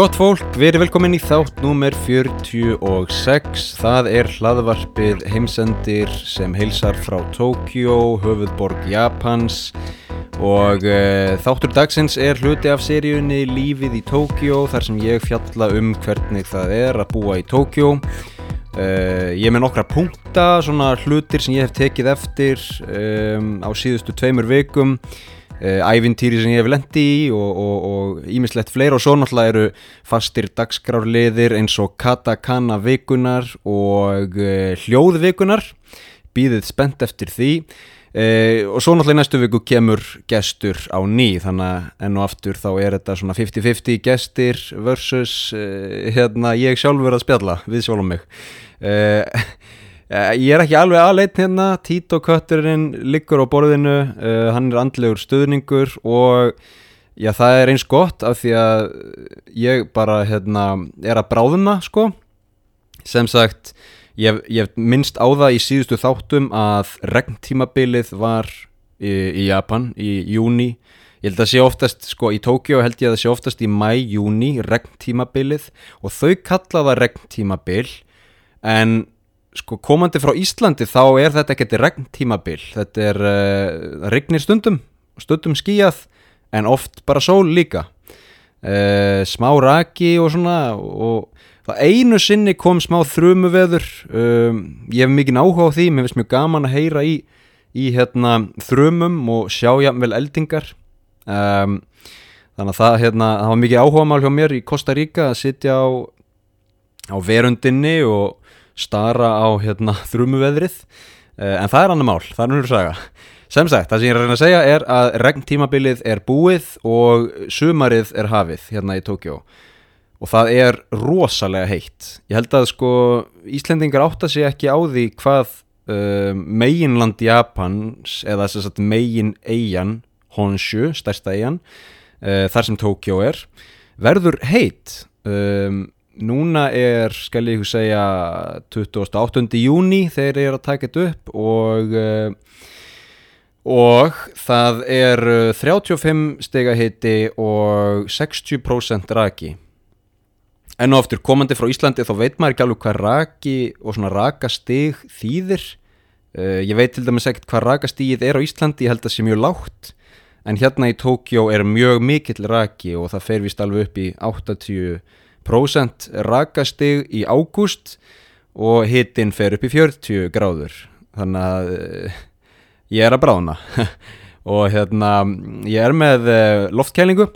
Gott fólk, við erum velkomin í þátt númer 46. Það er hlaðvarpið heimsendir sem heilsar frá Tókjó, höfuðborg Japans og uh, þáttur dagsins er hluti af seríunni Lífið í Tókjó þar sem ég fjalla um hvernig það er að búa í Tókjó. Uh, ég er með nokkra punkta, svona hlutir sem ég hef tekið eftir um, á síðustu tveimur vikum ævintýri sem ég hef lendi í og ímislegt fleira. Og svo náttúrulega eru fastir dagskrárliðir eins og katakana vikunar og uh, hljóðvikunar býðið spennt eftir því. Uh, og svo náttúrulega í næstu viku kemur gestur á ný. Þannig að enn og aftur þá er þetta svona 50-50 gestir versus uh, hérna ég sjálfur að spjalla við sjálf um mig. Uh, ég er ekki alveg aðleitt hérna Tito Kötturinn liggur á borðinu hann er andlegur stuðningur og já það er eins gott af því að ég bara hérna er að bráðuna sko sem sagt Ég hef minnst á það í síðustu þáttum að regntímabilið var í, í Japan í júni. Ég held að sé oftast, sko í Tókjó held ég að það sé oftast í mæ, júni, regntímabilið og þau kallaða regntímabil en sko komandi frá Íslandi þá er þetta ekkert regntímabil. Þetta er uh, regnir stundum, stundum skíjað en oft bara sól líka. Uh, smá raki og svona og Það einu sinni kom smá þrjumu veður, um, ég hef mikið áhuga á því, mér finnst mjög gaman að heyra í, í hérna, þrjumum og sjá jafnvel eldingar. Um, þannig að það, hérna, það var mikið áhuga mál hjá mér í Costa Rica að sitja á, á verundinni og stara á hérna, þrjumu veðrið, uh, en það er annar mál, það er nú að saga. Sem sagt, það sem ég er að reyna að segja er að regntímabilið er búið og sumarið er hafið hérna í Tókjó og það er rosalega heitt. Ég held að sko Íslendingar átta sig ekki á því hvað uh, meginland Japans eða þess að megin eigin Honshu, stærsta eigin uh, þar sem Tókjó er verður heitt. Um, núna er, skal ég ekki segja 28. júni þegar ég er að taka þetta upp og uh, og það er 35 stega hitti og 60% raki enn og aftur komandi frá Íslandi þá veit maður ekki alveg hvað raki og svona rakastig þýðir uh, ég veit til dæmis ekkert hvað rakastigið er á Íslandi, ég held að það sé mjög lágt en hérna í Tókjó er mjög mikill raki og það fer vist alveg upp í 80% rakastig í ágúst og hittinn fer upp í 40 gráður. Þannig að uh, ég er að brána og hérna ég er með uh, loftkælingu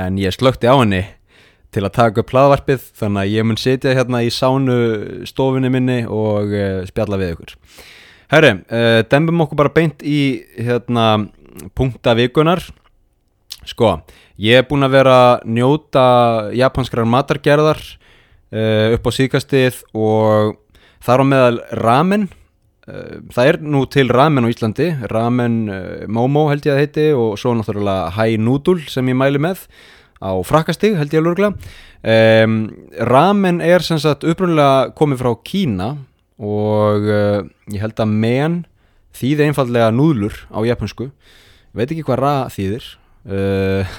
en ég slökti á henni til að taka upp hlaðvarpið þannig að ég mun setja hérna í sánu stofunni minni og uh, spjalla við ykkur. Herri, dembum okkur bara beint í hérna punkta vikunar sko, ég er búin að vera njóta japanskrar matargerðar uh, upp á síkastið og þar á meðal ramen. Það er nú til ramen á Íslandi ramen Momo held ég að heiti og svo náttúrulega Hai Noodle sem ég mæli með á frakastig held ég alveg um, ramen er sem sagt upprunlega komið frá Kína og uh, ég held að men þýði einfallega núðlur á japansku veit ekki hvað ra þýðir uh,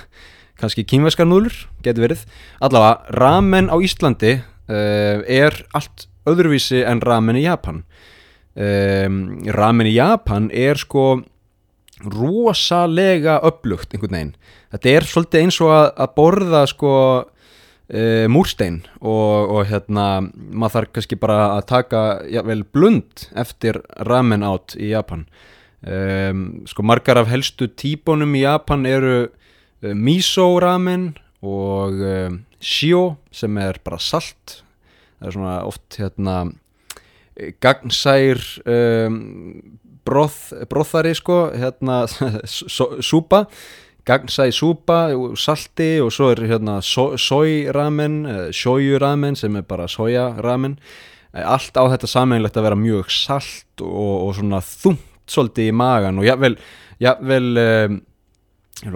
kannski kínverskar núðlur getur verið. Allavega ramen á Íslandi uh, er allt öðruvísi en ramen í Japan. Um, ramen í Japan er sko rosalega upplugt einhvern veginn. Þetta er svolítið eins og að, að borða sko e, múrstein og, og hérna maður þarf kannski bara að taka ja, vel blund eftir ramen átt í Japan e, sko margar af helstu típunum í Japan eru e, miso ramen og e, shio sem er bara salt. Það er svona oft hérna gagnsær um, broth, brothari sko hérna súpa gagnsæ súpa, salti og svo er hérna sojramen sojuramen sem er bara sojaramen allt á þetta sameinlegt að vera mjög salt og, og svona þungt svolítið í magan og jável, um,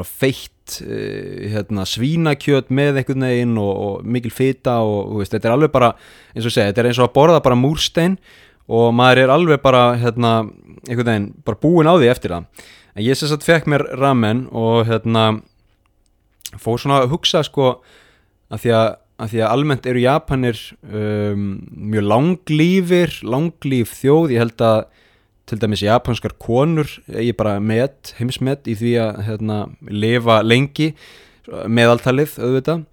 feitt uh, hérna, svínakjöt með einhvern veginn og, og mikil fita og veist, þetta er alveg bara eins og segja, þetta er eins og að borða bara múrstein og maður er alveg bara hérna, einhvern veginn, bara búin á því eftir það. En ég sess að fekk mér ramen og hérna fór svona að hugsa sko af því að, að því að almennt eru Japanir um, mjög langlífir langlíf þjóð, ég held að til dæmis japanskar konur ég bara met, heimsmet í því að hérna, lifa lengi meðaltalið auðvitað.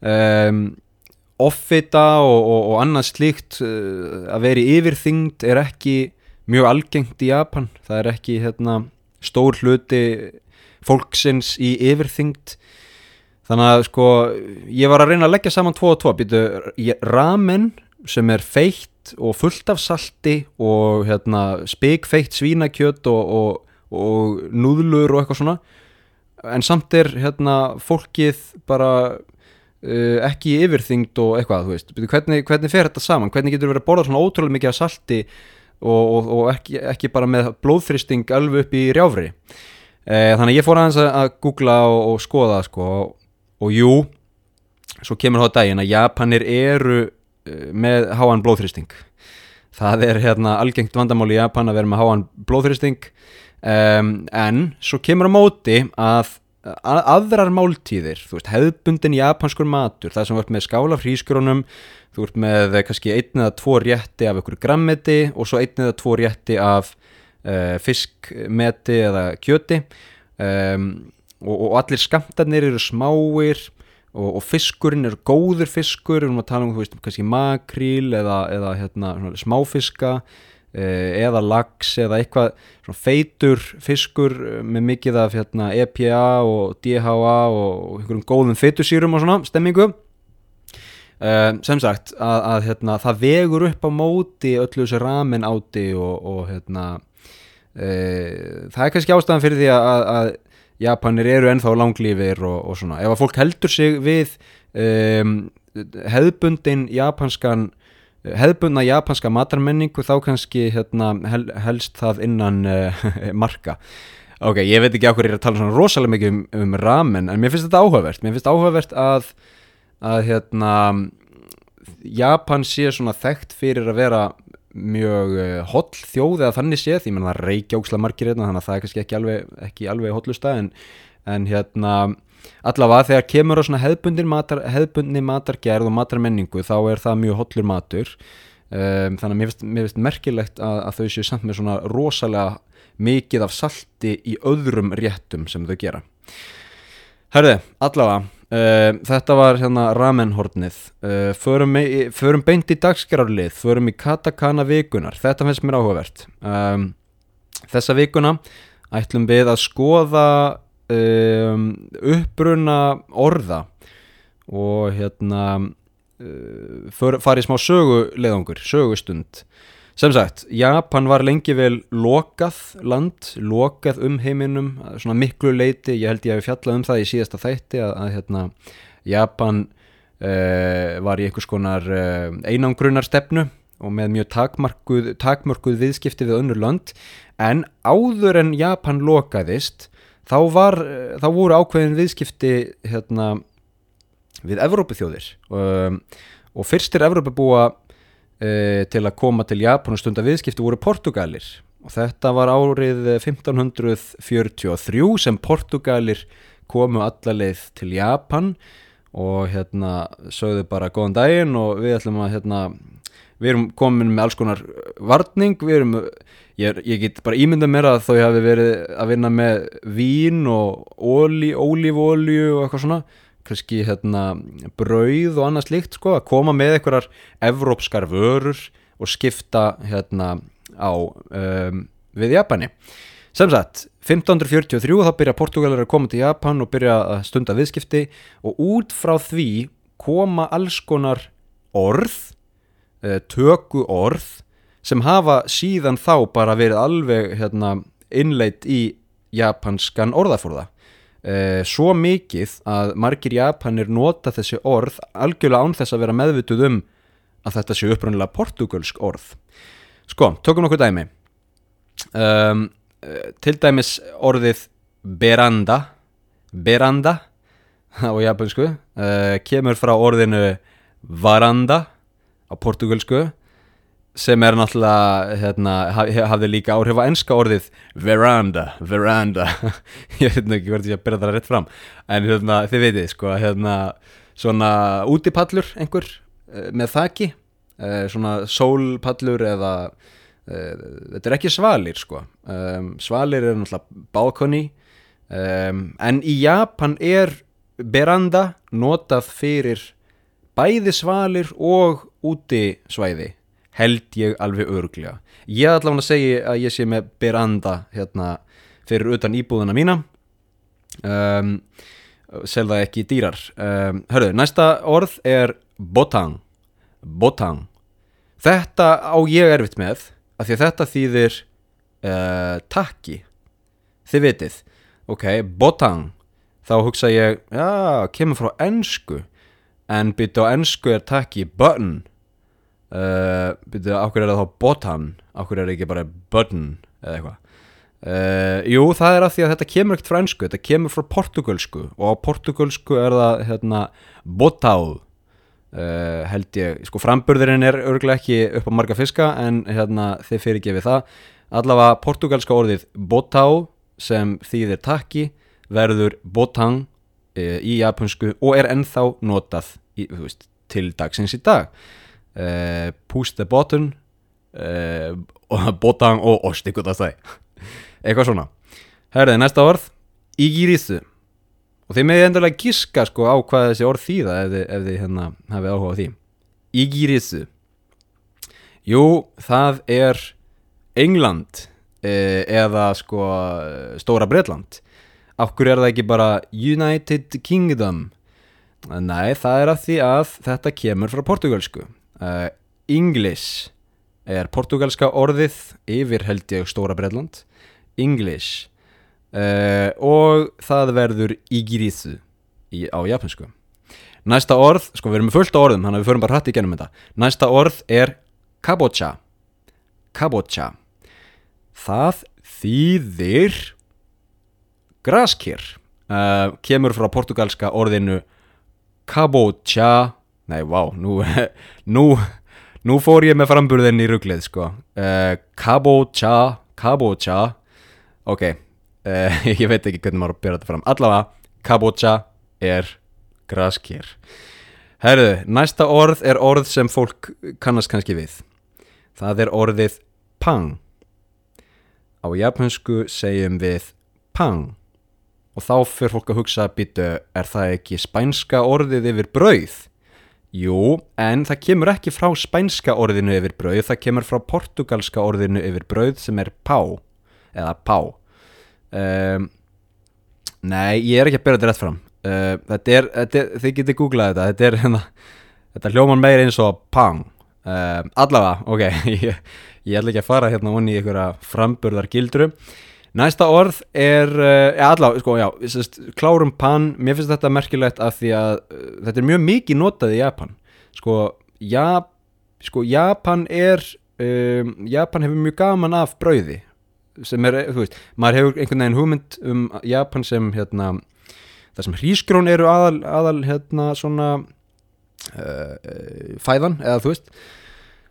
Um, offita og, og, og annað slíkt uh, að veri yfirþyngd er ekki mjög algengt í Japan. Það er ekki hérna, stór hluti fólksins í yfirþyngd. Þannig að sko ég var að reyna að leggja saman tvo og tvo. Býtu ramen sem er feitt og fullt af salti og hérna, spikfeitt svínakjött og, og, og núðlur og eitthvað svona. En samt er hérna, fólkið bara uh, ekki yfirþyngd og eitthvað hvernig, hvernig fer þetta saman, hvernig getur verið að borða svona ótrúlega mikið af salti og, og ekki, ekki bara með blóðþristing alveg upp í rjáfri uh, þannig ég fór aðeins að googla og skoða sko, og jú svo kemur þá daginn að Japanir eru Eh, með háan blóðþristing það er hérna algengt vandamál í Japan að vera með háan blóðþristing um, en svo kemur á móti að að, aðrar máltíðir, þú veist, hefðbundin japanskur matur, það sem vart með skála frískurónum, þú veist með kannski einn eða tvo rétti af ykkur grammeti og svo einn eða tvo rétti af uh, fiskmeti eða kjöti um, og, og allir skamtarnir eru smáir og, og fiskurinn er góður fiskur við erum að tala um, þú veist, kannski makríl eða, eða hérna, smáfiska eh, eða lags eða eitthvað feitur fiskur með mikið af hérna, EPA og DHA og einhverjum góðum feitusýrum og svona stemmingu. Uh, sem sagt að, að hérna, það vegur upp á móti öllu þessu ramen áti og, og hérna, uh, það er kannski ástæðan fyrir því að, að Japanir eru ennþá langlífir og, og svona. Ef að fólk heldur sig við um, hefðbundin japanskan hefðbundna japanska matarmenningu þá kannski hérna, hel, helst það innan uh, marka. Ok, ég veit ekki á hverju ég er að tala svona rosalega mikið um, um ramen en mér finnst þetta áhugavert. Mér finnst áhugavert að, að hérna, Japan sé svona þekkt fyrir að vera mjög eh, holl þjóð eða þannig séð, ég menna það reykja óksla margir hérna þannig að það er kannski ekki alveg, ekki alveg hotlusta en, en hérna allavega þegar kemur á svona hefðbundin matar, hefðbundin matargerð og matarmenningu þá er það mjög hollur matur. Um, þannig að mér finnst, mér finnst merkilegt að, að þau séu samt með svona rosalega mikið af salti í öðrum réttum sem þau gera. Herði, allavega Uh, þetta var hérna ramenhornið. Uh, förum, förum beint í dagskrarlið förum í katakana vikunar þetta finnst mér áhugavert. Um, þessa vikuna ætlum við að skoða um, uppbruna orða og hérna uh, farið smá söguleðangur sögustund Sem sagt, Japan var lengi vel lokað land, lokað um heiminum, svona miklu leiti, ég held ég að við fjallað um það í síðasta þætti að, að hérna, Japan uh, var í einhvers konar uh, einangrunar stefnu og með mjög takmarkuð, takmarkuð viðskipti við önnur land, en áður en Japan lokaðist, þá, var, þá voru ákveðin viðskipti hérna, við Evrópuþjóðir. Um, og fyrstir Evrópabúa e, til að koma til Japan og stunda viðskipti voru Portugalir. Og þetta var árið 1543 sem Portugalir komu allarleið til Japan og hérna sögðu bara góðan daginn og við ætlum að hérna við erum komin með alls konar varning. Við erum, ég, ég get bara ímyndað mér að þau hafi verið að vinna með vín og ólífólju og eitthvað svona kannski hérna, brauð og annað slíkt sko, að koma með einhverjar evrópskar vörur og skipta hérna á um, við Japani. Sem sagt, 1543 þá byrja Portugalir að koma til Japan og byrja að stunda viðskipti og út frá því koma alls konar orð eh, töku orð sem hafa síðan þá bara verið alveg hérna, innleitt í japanskan orðaforða Uh, svo mikið að margir japanir nota þessi orð algjörlega án þess að vera meðvituð um að þetta sé uppröndilega portugalsk orð. Sko, tökum nokkuð dæmi. Um, til dæmis orðið beranda beranda á japansku uh, kemur frá orðinu varanda á portugalsku sem er náttúrulega hérna, hafði líka áhrif á ennska orðið veranda, veranda. Ég veit ekki hvort ég að byrja það rétt fram. En hérna, þið veitir sko hérna, svona útipallur einhver uh, með þaki uh, svona sólpallur eða uh, þetta er ekki svalir sko. Um, svalir er náttúrulega balkoni um, en í Japan er beranda notað fyrir bæði svalir og útisvæði held ég alveg örglega ég ætla hann að segja að ég sé með beranda hérna fyrir utan íbúðuna mína. Um, selða ekki dýrar. Um, hörðu, næsta orð er botang. Botang. Þetta á ég erfitt með af því að þetta þýðir uh, takki. Þið vitið, ok, botang. Þá hugsa ég, já, kemur frá ennsku en byrju á ennsku er takki button uh, byrju, áhver er það þá bottom áhver er það ekki bara button eða eitthvað? Uh, jú, það er að því að þetta kemur ekkert frá ennsku, þetta kemur frá portugalsku og á portugalsku er það hérna, botá uh, held ég, sko framburðurinn er örgulega ekki upp á marga fiska en hérna, þið fyrir gefið það. Allavega portugalska orðið botá sem þýðir takki verður botang uh, í japansku og er ennþá notað í, veist, til dagsins í dag uh, push the button uh, botang og ostiku það stæði eitthvað svona. Herriði næsta orð. Ígirisu og þið meði endurlega giska sko á hvað þessi orð þýða ef þið, ef þið hérna hafið áhuga á því. Ígirisu jú það er England eh, eða sko Stóra Bretland. Okkur er það ekki bara United Kingdom? Nei það er að því að þetta kemur frá portugalsku uh, English er portugalska orðið yfir held ég Stóra Bretland. English. Uh, og það verður Igirisu á japansku næsta orð, sko við erum fullt á orðum þannig að við förum bara hrætt í genum þetta. Næsta orð er kabocha. Kabocha. Það þýðir graskir. Uh, kemur frá portugalska orðinu kabocha nei, vá, nú, nú, nú fór ég með framburðin í rugglið, sko. Uh, kabocha, kabocha, ok, uh, ég veit ekki hvernig maður byrja þetta fram. Allavega, kabocha er graskýr. Herðu, næsta orð er orð sem fólk kannast kannski við. Það er orðið pang. Á japansku segjum við pang. Og þá fyrir fólk að hugsa, býtu, er það ekki spænska orðið yfir brauð? Jú, en það kemur ekki frá spænska orðinu yfir brauð, það kemur frá portugalska orðinu yfir brauð sem er pá, eða pá. Um, nei, ég er ekki að byrja þetta rétt fram. Uh, þetta er, þetta er, þið getur googlað þetta, þetta er hérna, þetta hljóman meir eins og pang. Uh, allavega, ok, ég, ég ætla ekki að fara hérna onni í einhverja framburðar gildru. Næsta orð er, uh, ja, allavega, sko, já, sest, klárum pann, mér finnst þetta merkilegt af því að uh, þetta er mjög mikið notað í Japan. Sko, ja, sko Japan er, um, Japan hefur mjög gaman af brauði, sem er, þú veist, maður hefur einhvern veginn hugmynd um Japan sem, hérna, það sem hrísgrón eru aðal, aðal, hérna, svona, uh, fæðan, eða þú veist,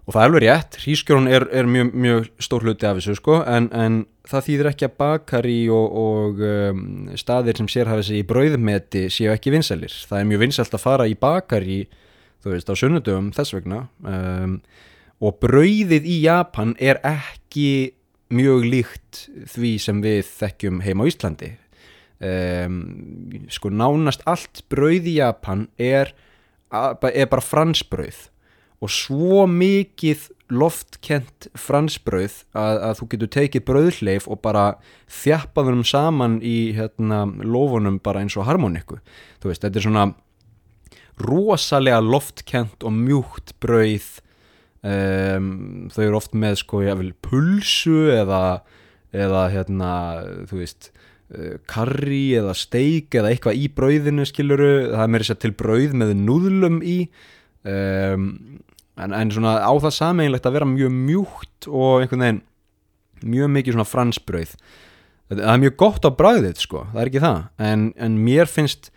og það er alveg rétt, hrísgrón er, er mjög, mjög stór hluti af þessu sko en, en það þýðir ekki að bakari og, og um, staðir sem sér hafa þessi í brauðmeti séu ekki vinsælir. Það er mjög vinsælt að fara í bakari þú veist á sunnudöfum þess vegna um, og brauðið í Japan er ekki mjög líkt því sem við þekkjum heima á Íslandi. Um, sko nánast allt brauð í Japan er, er bara fransbrauð og svo mikið loftkent fransbrauð að, að þú getur tekið brauðleif og bara þjappaðunum saman í hérna, lofunum bara eins og harmoniku þú veist, þetta er svona rosalega loftkent og mjúkt brauð um, þau eru oft með sko ég vil pulsu eða, eða hérna, þú veist karri eða steik eða eitthvað í brauðinu skiluru, það er mér sér til brauð með núðlum í um, en, en svona á það sameinlegt að vera mjög mjúkt og einhvern veginn mjög mikið svona fransbrauð. Það er mjög gott á bræðið sko það er ekki það, en, en mér finnst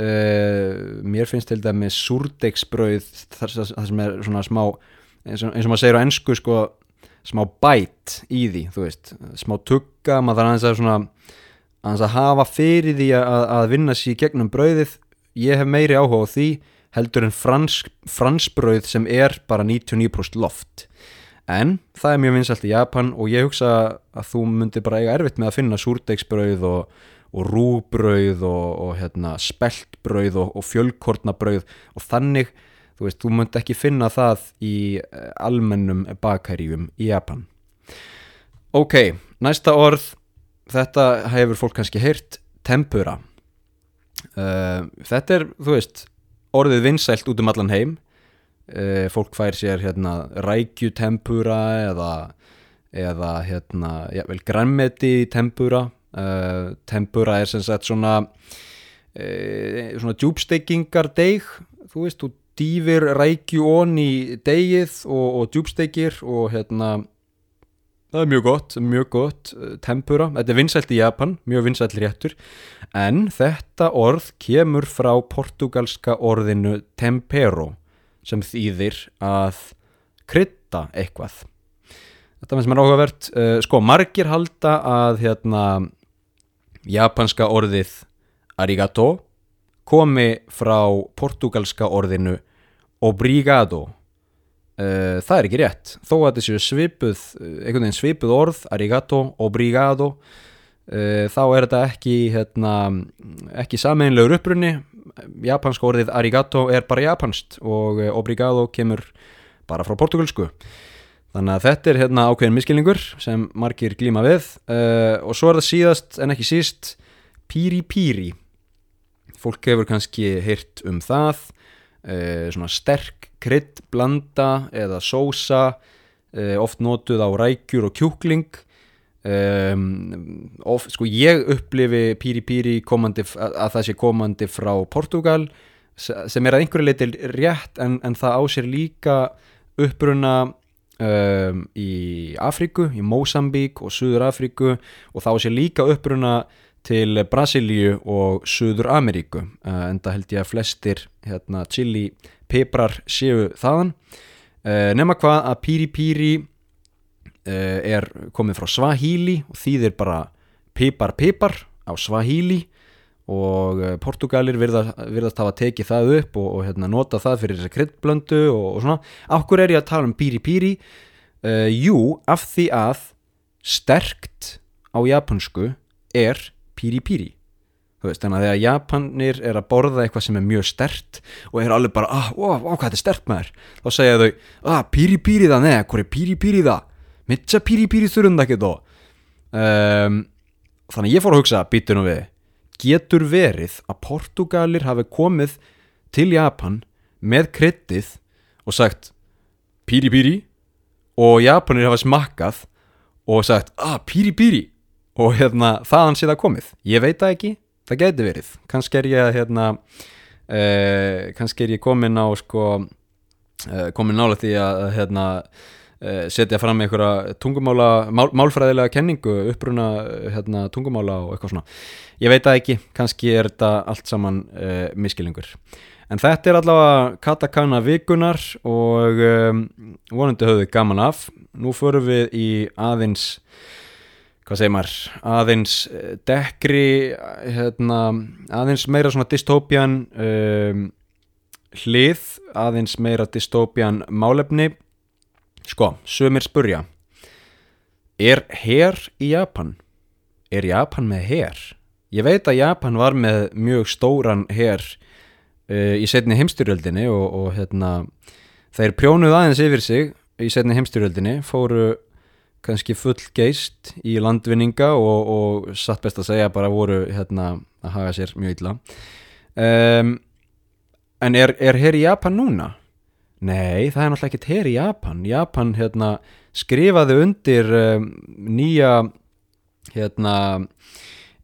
uh, mér finnst til dæmi surdegsbrauð þar, þar sem er svona smá eins og, eins og maður segir á ennsku sko smá bætt í því, þú veist. Smá tugga, maður þarf aðeins að svona aðeins að hafa fyrir því að, að vinna sér gegnum brauðið. Ég hef meiri áhuga á því heldur en frans, fransbrauð sem er bara 99% loft. En það er mjög vinsalt í Japan og ég hugsa að þú myndir bara eiga erfitt með að finna súrdegsbrauð og, og rúbrauð og, og hérna, speltbrauð og, og fjölkortnabrauð og þannig, þú veist, þú myndi ekki finna það í eh, almennum bakærijum í Japan. Ok, næsta orð. Þetta hefur fólk kannski heyrt. Tempura. Uh, þetta er, þú veist orðið vinsælt út um allan heim. Uh, fólk fær sér hérna rækjutempura eða, eða hérna, já, vel grammeti tempura. Uh, tempura er sem sagt svona uh, svona djúbsteikingar deg þú veist, þú dýfir rækju onni degið og, og djúbsteikir og hérna það er mjög gott, mjög gott tempura, þetta er vinsælt í Japan mjög vinsælt réttur. En þetta orð kemur frá portugalska orðinu tempero sem þýðir að krydda eitthvað. Þetta finnst mér áhugavert. Uh, sko margir halda að hérna japanska orðið arigato komi frá portugalska orðinu obrigado uh, það er ekki rétt. Þó að þessu svipuð einhvern veginn svipuð orð arigato, obrigado uh, þá er þetta ekki hérna, ekki sameinlegur upprunni japanska orðið arigato er bara japanst og obrigado kemur bara frá portugalsku þannig að þetta er hérna ákveðin miskilningur sem margir glíma við. Uh, og svo er það síðast en ekki síst piri piri fólk hefur kannski heyrt um það svona sterk krydd blanda eða sósa uh, oft notuð á rækjur og kjúkling. Um, of, sko ég upplifi píri píri komandi, að það sé komandi frá Portugal sem er að einhverju leiti rétt en, en það á sér líka uppruna um, í Afríku, í Mósambík og Suður Afríku og það á sér líka uppruna til Brasilíu og Suður Ameríku uh, en það held ég að flestir hérna, chili peprar séu þaðan uh, nema hvað að píri píri uh, er komið frá Swahili og þýðir bara pipar pipar á Swahili og Portugalir virðast, virðast hafa tekið það upp og, og hérna, nota það fyrir þessa kryddblöndu og, og svona. Akkur er ég að tala um píri píri? Uh, jú, af því að sterkt á japansku er píri píri veist, þannig að þegar Japanir er að borða eitthvað sem er mjög stert og er alveg bara, ah, ó, ó, hvað þetta er stert með þér þá segja þau, ah, píri píri það neða, hvað er píri píri það? Mitja píri píri þurrunda ekki þó. Um, þannig ég fór að hugsa býtur nú við, getur verið að Portugalir hafi komið til Japan með kryttið og sagt píri píri og Japanir hafa smakkað og sagt, ah, píri píri og hérna þaðan sé það komið. Ég veit það ekki, það geti verið. Kannski er ég hérna uh, kannski er ég komin á sko, uh, komin nála því að hérna uh, setja fram einhverja tungumála mál, málfræðilega kenningu uppruna hérna, tungumála og eitthvað svona. Ég veit það ekki, kannski er þetta allt saman miskilingur en þetta er allavega katakana vikunar og um, vonandi höfðu gaman af. Nú förum við í aðeins hvað segir maður, aðeins eh, dekri, hérna, aðeins meira svona dystopjan um, hlið, aðeins meira dystopjan málefni. Sko, sömur spurja, er hér í Japan? Er Japan með hér? Ég veit að Japan var með mjög stóran hér uh, í setni heimstyrjöldinni og, og hérna, þeir prjónuð aðeins yfir sig í setni heimstyrjöldinni, fóru kannski full geist í landvinninga og, og satt best að segja bara voru hérna að haga sér mjög illa um, en er, er hér í Japan núna? Nei, það er náttúrulega ekkert hér í Japan Japan hérna skrifaði undir um, nýja hérna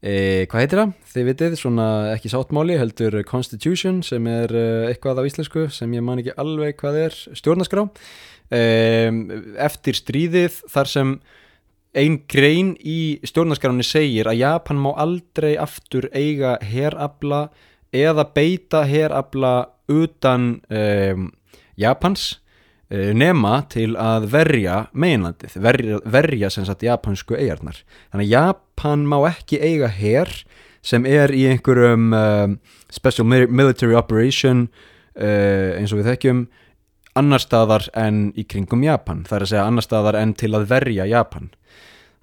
e, hvað heitir það? Þið vitið, svona ekki sáttmáli heldur Constitution sem er uh, eitthvað á íslensku sem ég man ekki alveg hvað er stjórnaskrá eftir stríðið þar sem einn grein í stjórnarskráni segir að Japan má aldrei aftur eiga herabla eða beita herabla utan um, Japans uh, nema til að verja meginlandið, verja, verja sem sagt japansku eigarnar. Þannig að Japan má ekki eiga her sem er í einhverjum um, special military operation uh, eins og við þekkjum annar staðar en í kringum Japan það er að segja annar staðar en til að verja Japan.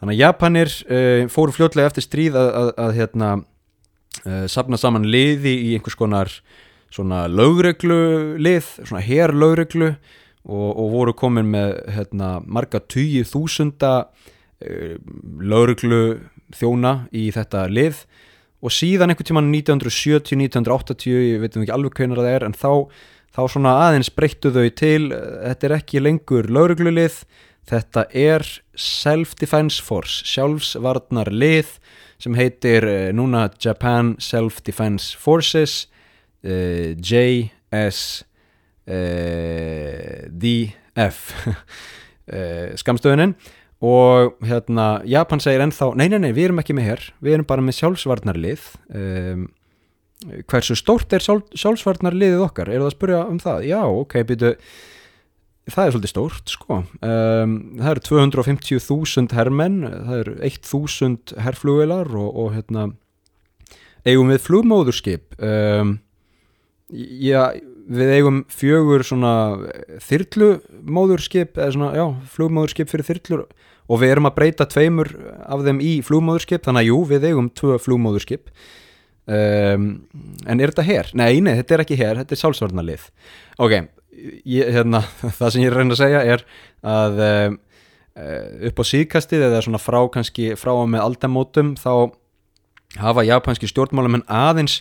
Þannig að Japanir uh, fóru fljótlega eftir stríð að, að, að hérna, uh, sapna saman liði í einhvers konar svona lögreglu lið, svona herrlögreglu og, og voru komin með hérna, marga tugi þúsunda uh, lögreglu þjóna í þetta lið. Og síðan einhvern tíman 1970-1980 ég veit ekki alveg hvernig það er en þá, þá svona aðeins breyttu þau til þetta er ekki lengur lauruglulið þetta er Self-Defense Force sjálfsvarnar lið sem heitir uh, núna Japan Self-Defense Forces uh, JS uh, DF skamstöðunin og hérna Japan segir ennþá nei, nei, nei, við erum ekki með hér við erum bara með sjálfsvarnarlið um, hversu stórt er sjálf, sjálfsvarnarliðið okkar? Er það að spyrja um það? Já, ok, byrju það er svolítið stórt, sko. Um, það eru 250.000 herrmenn það eru 1.000 herrflugvelar og, og hérna eigum við flugmóðurskip? Um, já, við eigum fjögur svona þyrlumóðurskip eða svona, já, flugmóðurskip fyrir þyrlur og við erum að breyta tveimur af þeim í flugmóðurskip þannig að jú, við eigum tvö flugmóðurskip um, en er þetta hér? Nei, nei, þetta er ekki hér, þetta er sálsvarnalið ok, ég, hérna, það sem ég reyna að segja er að um, upp á síðkastið eða svona frá kannski frá og með aldamótum þá hafa japanski stjórnmálum en aðeins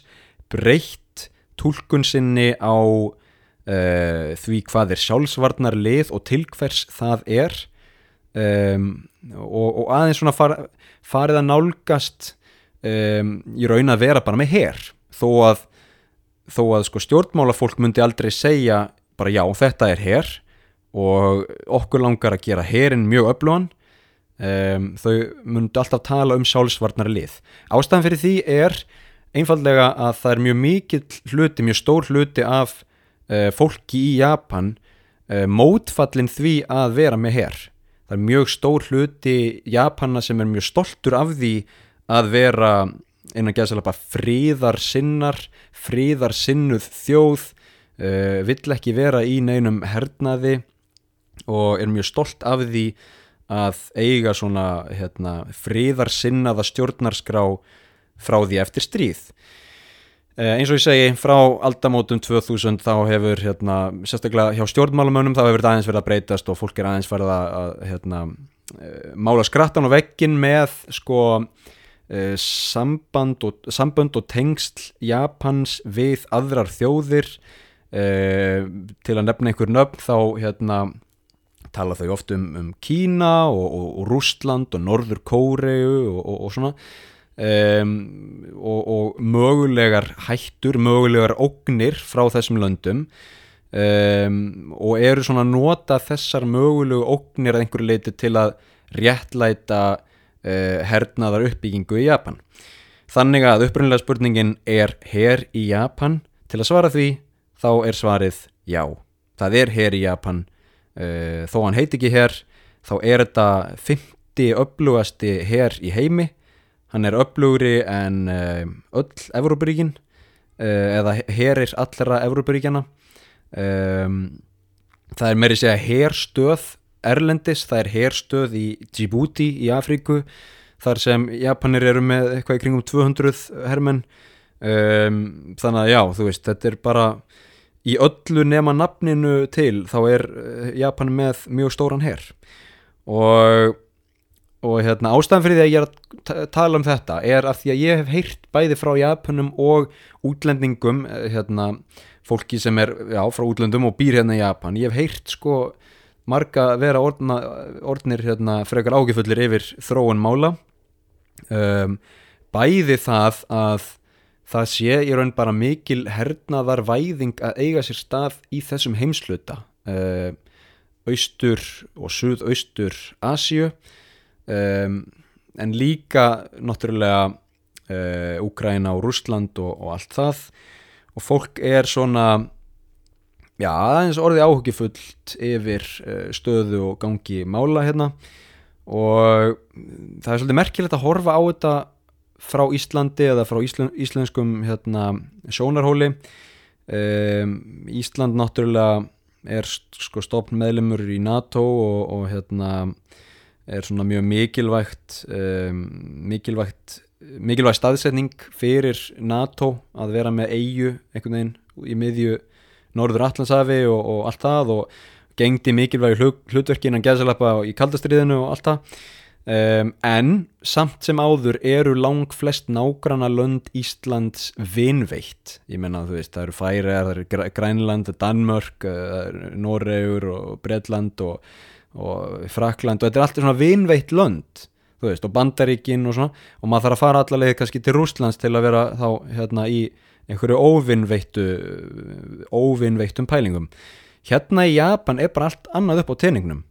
breytt tólkun sinni á uh, því hvað er sjálfsvarnarlið og til hvers það er um, og, og aðeins svona far, farið að nálgast um, í raun að vera bara með her. Þó að, þó að sko, stjórnmálafólk myndi aldrei segja bara já þetta er her. Og okkur langar að gera herin mjög öflugan. Um, þau myndi alltaf tala um sjálfsvarnarlið. Ástæðan fyrir því er einfallega að það er mjög mikill hluti, mjög stór hluti af uh, fólki í Japan uh, mótfallin því að vera með herr það er mjög stór hluti Japana sem er mjög stoltur af því að vera einan geðsalapa fríðarsinnar fríðarsinnuð þjóð uh, vill ekki vera í neinum hernaði og er mjög stolt af því að eiga svona hérna, fríðarsinnaða stjórnarskrá frá því eftir stríð. Eins og ég segi, frá aldamótum 2000 þá hefur hérna, sérstaklega hjá stjórnmálumönum þá hefur þetta aðeins verið að breytast og fólk er aðeins verið að hérna, mála skrattan og vekkin með sko samband og, samband og tengsl Japans við aðrar þjóðir. Til að nefna einhver nöfn þá hérna tala þau oft um, um Kína og, og, og Rústland og Norður Kóreu og svona. Um, og, mögulegar hættur, mögulegar ógnir frá þessum löndum. Um, og eru svona nota þessar mögulegu ógnir að einhverju leiti til að réttlæta uh, hernaðar uppbyggingu í Japan. Þannig að upprunnilega spurningin er her í Japan, til að svara því þá er svarið já. Það er her í Japan, uh, þó hann heiti ekki her, þá er þetta 50 upplugasti her í heimi hann er upplugri en uh, öll Evrópuríkin uh, eða herir allra Evrópuríkjana um, það er meiri segja herstöð Erlendis, það er herstöð í Djibouti í Afríku þar sem Japanir eru með eitthvað í kringum 200 hermenn. Um, þannig að já, þú veist, þetta er bara í öllu nema nafninu til þá er Japan með mjög stóran her. Og og hérna, ástæðan fyrir því að ég er að tala um þetta er að því að ég hef heyrt bæði frá Japunum og útlendingum eh, hérna, fólki sem er já, frá útlendum og býr hérna í Japan. Ég hef heyrt sko marga vera orðna, orðnir hérna, frekar ágifullir yfir þróun mála. Um, bæði það að það sé í raun bara mikil hernaðar væðing að eiga sér stað í þessum heimsluta uh, austur og suðaustur Asju um, en líka náttúrulega uh, Úgræna og Rúsland og, og allt það. Og fólk er svona já, aðeins orðið áhugifullt yfir uh, stöðu og gangi mála hérna. Og það er svolítið merkilegt að horfa á þetta frá Íslandi eða frá íslen, íslenskum hérna, sjónarhóli. Um, Ísland náttúrulega er sko stofn meðlemur í NATO og, og hérna er svona mjög mikilvægt um, mikilvægt mikilvæg staðsetning fyrir NATO að vera með eigu einhvern veginn í miðju Norður Allandsafi og, og allt það og gengdi mikilvægi hlutverkin að geðsalappa í kaldastriðinu og allt það. Um, en samt sem áður eru lang flest nágrana lönd Íslands vinveitt. Ég menna þú veist það eru Færiðar, það eru Grænland, Danmörk Noregur og Breitland og, og Frakland og þetta er alltaf svona vinveitt lönd þú veist og Bandaríkin og svona. Og maður þarf að fara allavega kannski til Rúslands til að vera þá hérna í einhverju óvinnveittu óvinnveittum pælingum. Hérna í Japan er bara allt annað upp á teiningnum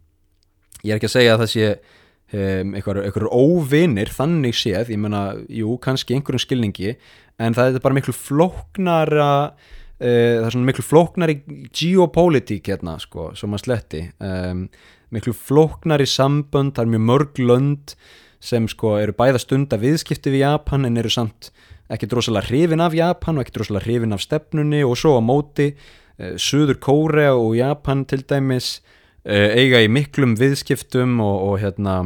ég er ekki að segja að það sé um, einhverju óvinnir þannig séð, ég menna, jú, kannski einhverjum skilningi, en það er bara miklu flóknara uh, það er svona miklu flóknari geopolítík hérna, sko, sem að sletti. Um, miklu flóknari sambönd, það er mjög mörg lönd sem sko eru bæða stunda viðskipti við Japan en eru samt ekkert rosalega hrifin af Japan og ekkert rosalega hrifin af stefnunni og svo á móti uh, Suður Kórea og Japan til dæmis uh, eiga í miklum viðskiptum og, og hérna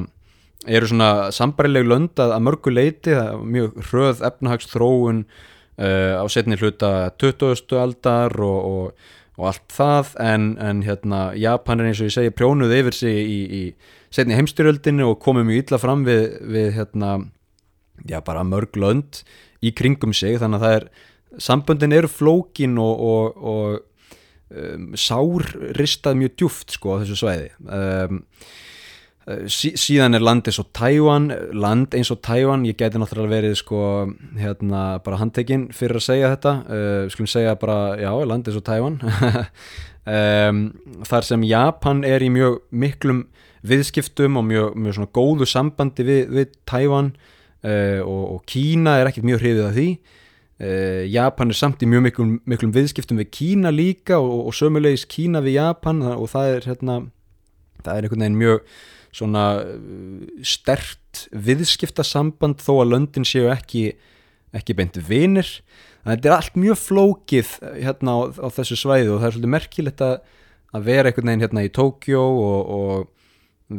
eru svona sambarileg lönd að, mörgu leiti, mjög hröð efnahagsþróun uh, á setni hluta 20. aldar og, og, og allt það en, en hérna Japan er eins og ég segi prjónuð yfir sig í, í setni heimstyrjöldinu og komið mjög illa fram við, við hérna já bara mörg lönd í kringum sig. Þannig að það er samböndin eru flókin og, og, og um, sárristað mjög djúft sko á þessu sveiði um, sí, síðan er land eins og Tæwan land eins og Tæwan, ég geti náttúrulega verið sko hérna bara handtekinn fyrir að segja þetta. Uh, skulum segja bara já, land eins og Tæwan um, þar sem Japan er í mjög miklum viðskiptum og mjög, mjög svona góðu sambandi við, við Tæwan uh, og, og Kína er ekkert mjög hrifið af því. Uh, Japan er samt í mjög miklum, miklum viðskiptum við Kína líka og, og sömulegis Kína við Japan og það er hérna það er einhvern veginn mjög svona uh, stert viðskiptasamband þó að löndin séu ekki ekki beint vinir. Þetta er allt mjög flókið hérna á, á þessu svæðu og það er svolítið merkilegt að, að vera einhvern veginn hérna í Tókjó og, og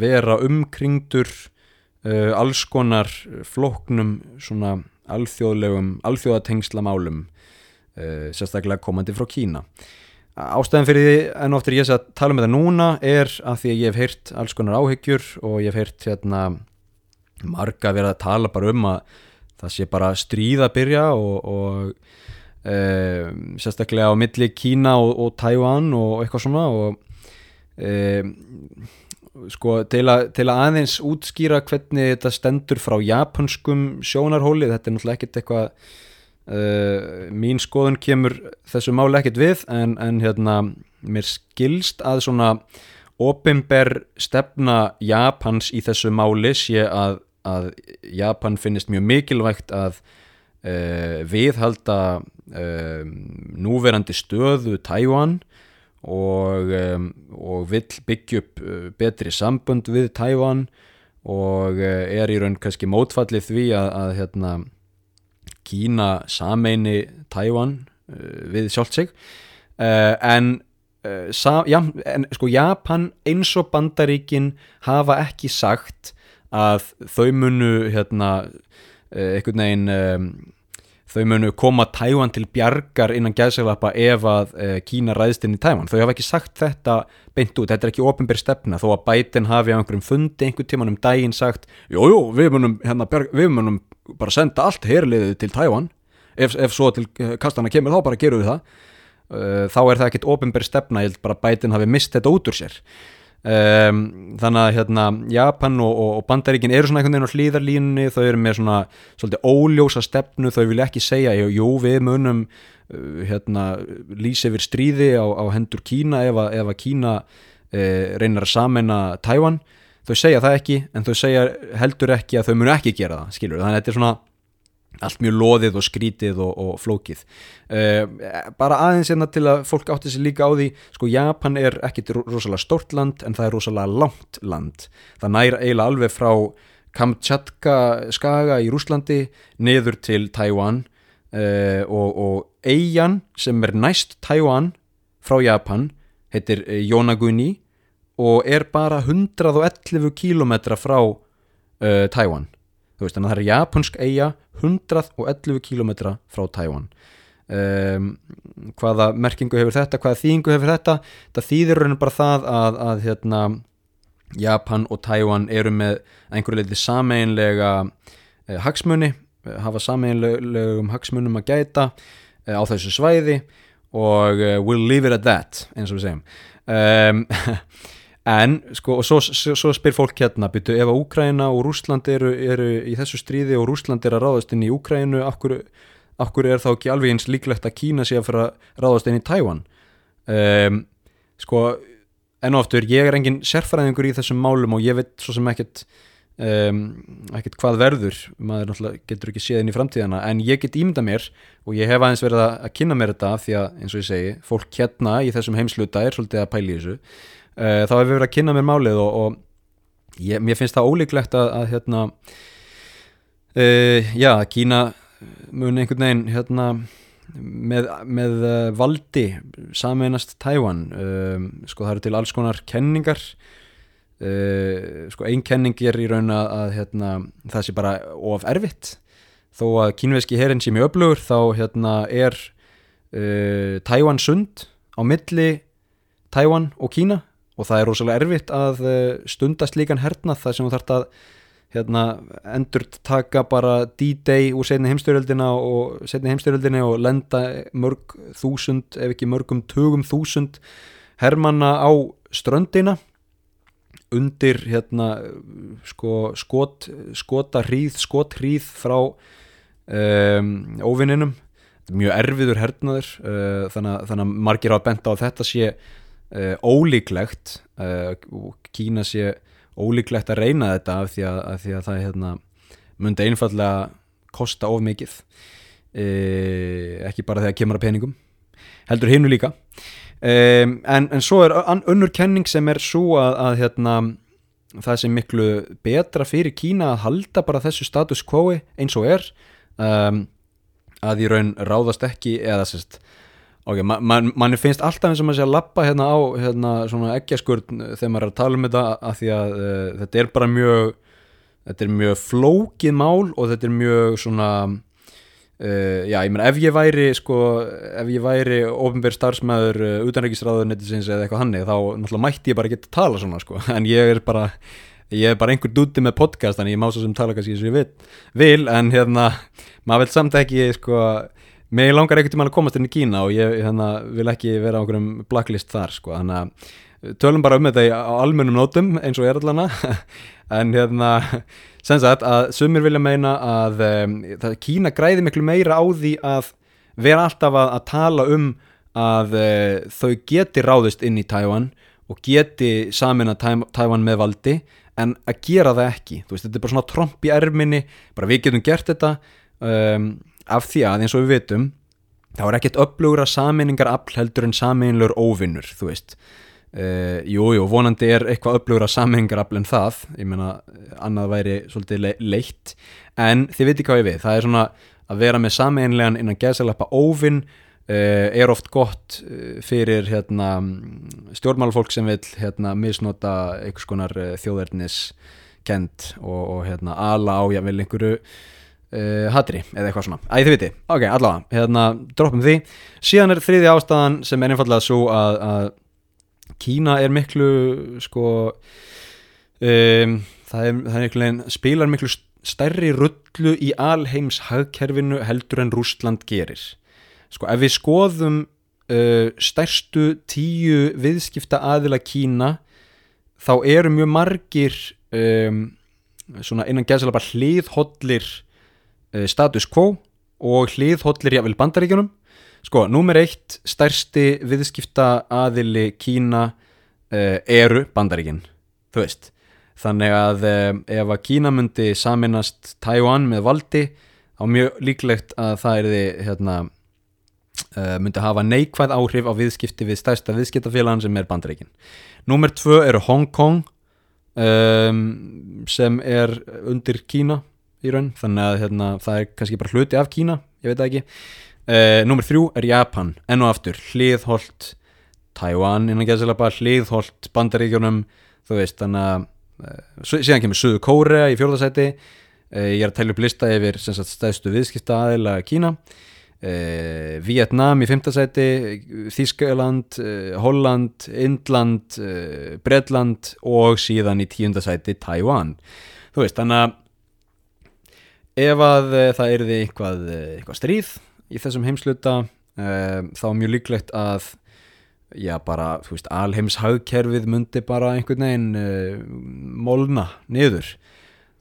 vera umkringdur uh, alls konar flóknum svona alþjóðlegum alþjóðatengslamálum uh, sérstaklega komandi frá Kína. Ástæðan fyrir því enn oftir ég að tala um þetta núna er að því að ég hef heyrt alls konar áhyggjur og ég hef heyrt hérna marga verið að tala bara um að það sé bara stríð að byrja og, og e, sérstaklega á milli Kína og, og Taiwan og eitthvað svona og e, sko til, a, til að aðeins útskýra hvernig þetta stendur frá japanskum sjónarhóli, þetta er náttúrulega ekkert eitthvað Uh, mín skoðun kemur þessu máli ekkert við en, en hérna mér skilst að svona opimber stefna Japans í þessu máli sé að, að Japan finnist mjög mikilvægt að uh, viðhalda uh, núverandi stöðu Tæwan og, og vill byggja upp betri sambund við Tæwan og er í raun kannski mótfallið því að, að hérna Kína sameini Tævan uh, við sjálft sig. En, sa, ja, en sko Japan eins og Bandaríkin hafa ekki sagt að þau munu hérna einhvern veginn þau munu koma Tævan til bjargar innan gæðsaglappa ef að uh, Kína ræðist inn í Tævan. Þau hafa ekki sagt þetta beint út, þetta er ekki ofinbér stefna. Þó að Biden hafi á einhverjum fundi einhver tíman um daginn sagt, jújú, við hérna, við munum bara senda allt herliðið til Tævan ef, ef svo til uh, kastana kemur þá bara gerum við það. Uh, þá er það ekkit ofinbér stefna, ég held bara Biden hafi mist þetta út úr sér Um, þannig að hérna, Japan og, og Bandaríkin eru svona einhvern veginn á hlýðarlínunni þau eru með svona svolítið óljósa stefnu þau vilja ekki segja, jú við munum uh, hérna, lýsa yfir stríði á, á hendur Kína ef að, ef að Kína uh, reynir að samena Tæwan, þau segja það ekki en þau segja heldur ekki að þau munu ekki gera það, skilur, þannig að þetta er svona allt mjög loðið og skrítið og, og flókið. Uh, bara aðeins hérna til að fólk átti sér líka á því sko Japan er ekkit rosalega stort land en það er rosalega langt land. Það næra eiginlega alveg frá Kamchatka skaga í Rúslandi niður til Taiwan uh, og, og eigjan sem er næst Taiwan frá Japan heitir eh, Yonaguni og er bara 111 kílometra frá uh, Taiwan. Þú veist þannig að það er japansk eiga 111 kílometra frá Taiwan. Um, hvaða merkingu hefur þetta, hvaða þýðingu hefur þetta? Það þýðir rauninu bara það að, að hérna, Japan og Taiwan eru með einhverju leiti sameinlega eh, hagsmunni eh, hafa sameinlegum hagsmunum að gæta eh, á þessu svæði og uh, we'll leave it at that eins og við segjum. Um, en sko og svo, svo, spyr fólk hérna byrju ef að Úkraina og Rúsland eru, eru í þessu stríði og Rúsland er að ráðast inn í Úkrainu akkur, akkur er þá ekki alveg eins líklegt að Kína sé að fara að ráðast inn í Tævan um, sko enn og aftur ég er engin sérfræðingur í þessum málum og ég veit svo sem ekkert um, ekkert hvað verður. Maður náttúrulega getur ekki séð inn í framtíðana en ég get ímynda mér og ég hef aðeins verið að kynna mér þetta því að eins og ég segi, fólk hérna í þessum heimsluta er svolítið að pæli þessu uh, þá hef ég verið að kynna mér málið og, og ég, mér finnst það ólíklegt að, að hérna uh, já, Kína mun einhvern veginn hérna með, með uh, valdi sameinast Tævan sko það eru til alls konar kenningar. Sko einn kenning er í raun að, að hérna, það sé bara of erfitt. Þó að kínveski herin sé mjög öflugur þá hérna er uh, Tævan sund á milli Tævan og Kína og það er rosalega erfitt að stundast líkan hernað þar sem þú þarfst að hérna, endur taka bara D-Day úr setni heimstyrjöldina og setni heimstyrjöldina og lenda mörg þúsund ef ekki mörgum tögum þúsund hermanna á ströndina undir hérna sko skot, skota hríð, skot hríð frá um, óvinninum mjög erfiður hernaður uh, þannig, þannig að margir á að þetta sé uh, ólíklegt uh, Kína sé ólíklegt að reyna þetta af því að, að, því að það hérna, myndi einfallega kosta of mikið. Ekki bara þegar kemur að peningum heldur hinnu líka. Um, en, en svo er önnur kenning sem er svo að, að hérna, það sem miklu betra fyrir Kína að halda bara þessu status quo eins og er um, að í raun ráðast ekki eða sérst ok, mann man, man finnst alltaf eins og maður sé að lappa hérna á hérna svona ekkjaskurn þegar maður er að tala um þetta að því að uh, þetta er bara mjög þetta er mjög flókið mál og þetta er mjög svona uh, já, ég menn ef ég væri sko, ef ég væri ofinbér starfsmæður uh, utanrækisráðunettisins eða eitthvað hannig þá náttúrulega mætti ég bara ekki að tala svona sko, en ég er bara ég er bara einhver dúti með podcast þannig ég má svo sem tala kannski og ég vil, vil en hérna, maður vil samt ekki sko Mér langar ekkert um að komast inn í Kína og ég hérna, vil ekki vera á einhverjum blacklist þar sko, þannig að tölum bara um þetta á almennum nótum eins og er allana en hérna, sem sagt að sumir vilja meina að um, Kína græði miklu meira á því að vera alltaf að, að tala um að uh, þau geti ráðist inn í Tævan og geti samin að Tævan með valdi en að gera það ekki, þú veist, þetta er bara svona tromp í erminni, bara við getum gert þetta um af því að eins og við vitum þá er ekkert upplugra saminningar afl heldur en saminlur óvinnur þú veist. Uh, jú, jú, vonandi er eitthvað upplugra saminningar afl en það. Ég meina, annað væri svolítið le leitt, en þið viti hvað ég við. Það er svona að vera með saminlegan innan geðsalappa óvinn uh, er oft gott uh, fyrir hérna, stjórnmálfólk sem vil hérna, misnota einhvers konar þjóðverðnis kent og, og hérna, ala á, vil einhverju uh, hatri eða eitthvað svona, æði þið viti ok, allavega, hérna, droppum því. Síðan er þriði ástæðan sem er einfallega svo að, að Kína er miklu sko um, það er, það er miklu spilar miklu stærri rullu í alheims hagkerfinu heldur en Rústland gerir. Sko, ef við skoðum uh, stærstu tíu viðskipta aðila Kína þá eru mjög margir um, svona innan gæðsala bara hliðhollir Eh, status quo og hliðhollir jáfnvel bandaríkjunum. Sko, númer eitt stærsti viðskipta aðili Kína uh, eru bandaríkin þú veist. Þannig að uh, ef að Kína myndi saminast Taiwan með valdi á mjög líklegt að það er því hérna, myndi hafa neikvæð áhrif á viðskipti við stærsta viðskiptafélagan sem er bandaríkin. Númer tvö eru Hong Kong um, sem er undir Kína í raun, þannig að hérna, það er kannski bara hluti af Kína, ég veit það ekki. Uh, Númer þrjú er Japan, enn og aftur hliðholt Taiwan innan geðslega bara hliðholt bandaríkjónum, þú veist þannig að uh, síðan kemur Suðu Kórea í fjórðasæti uh, ég er að tælu upp lista yfir sagt, stæðstu viðskipta aðeila Kína Vietnam í fymtasæti Þískaland, Holland Indland, Bredland og síðan í tíundasæti Taiwan. Þú veist, þannig að ef að það erði eitthvað, eitthvað stríð í þessum heimsluta þá er mjög líklegt að já bara, þú veist, alheims hagkerfið myndi bara einhvern veginn molna niður.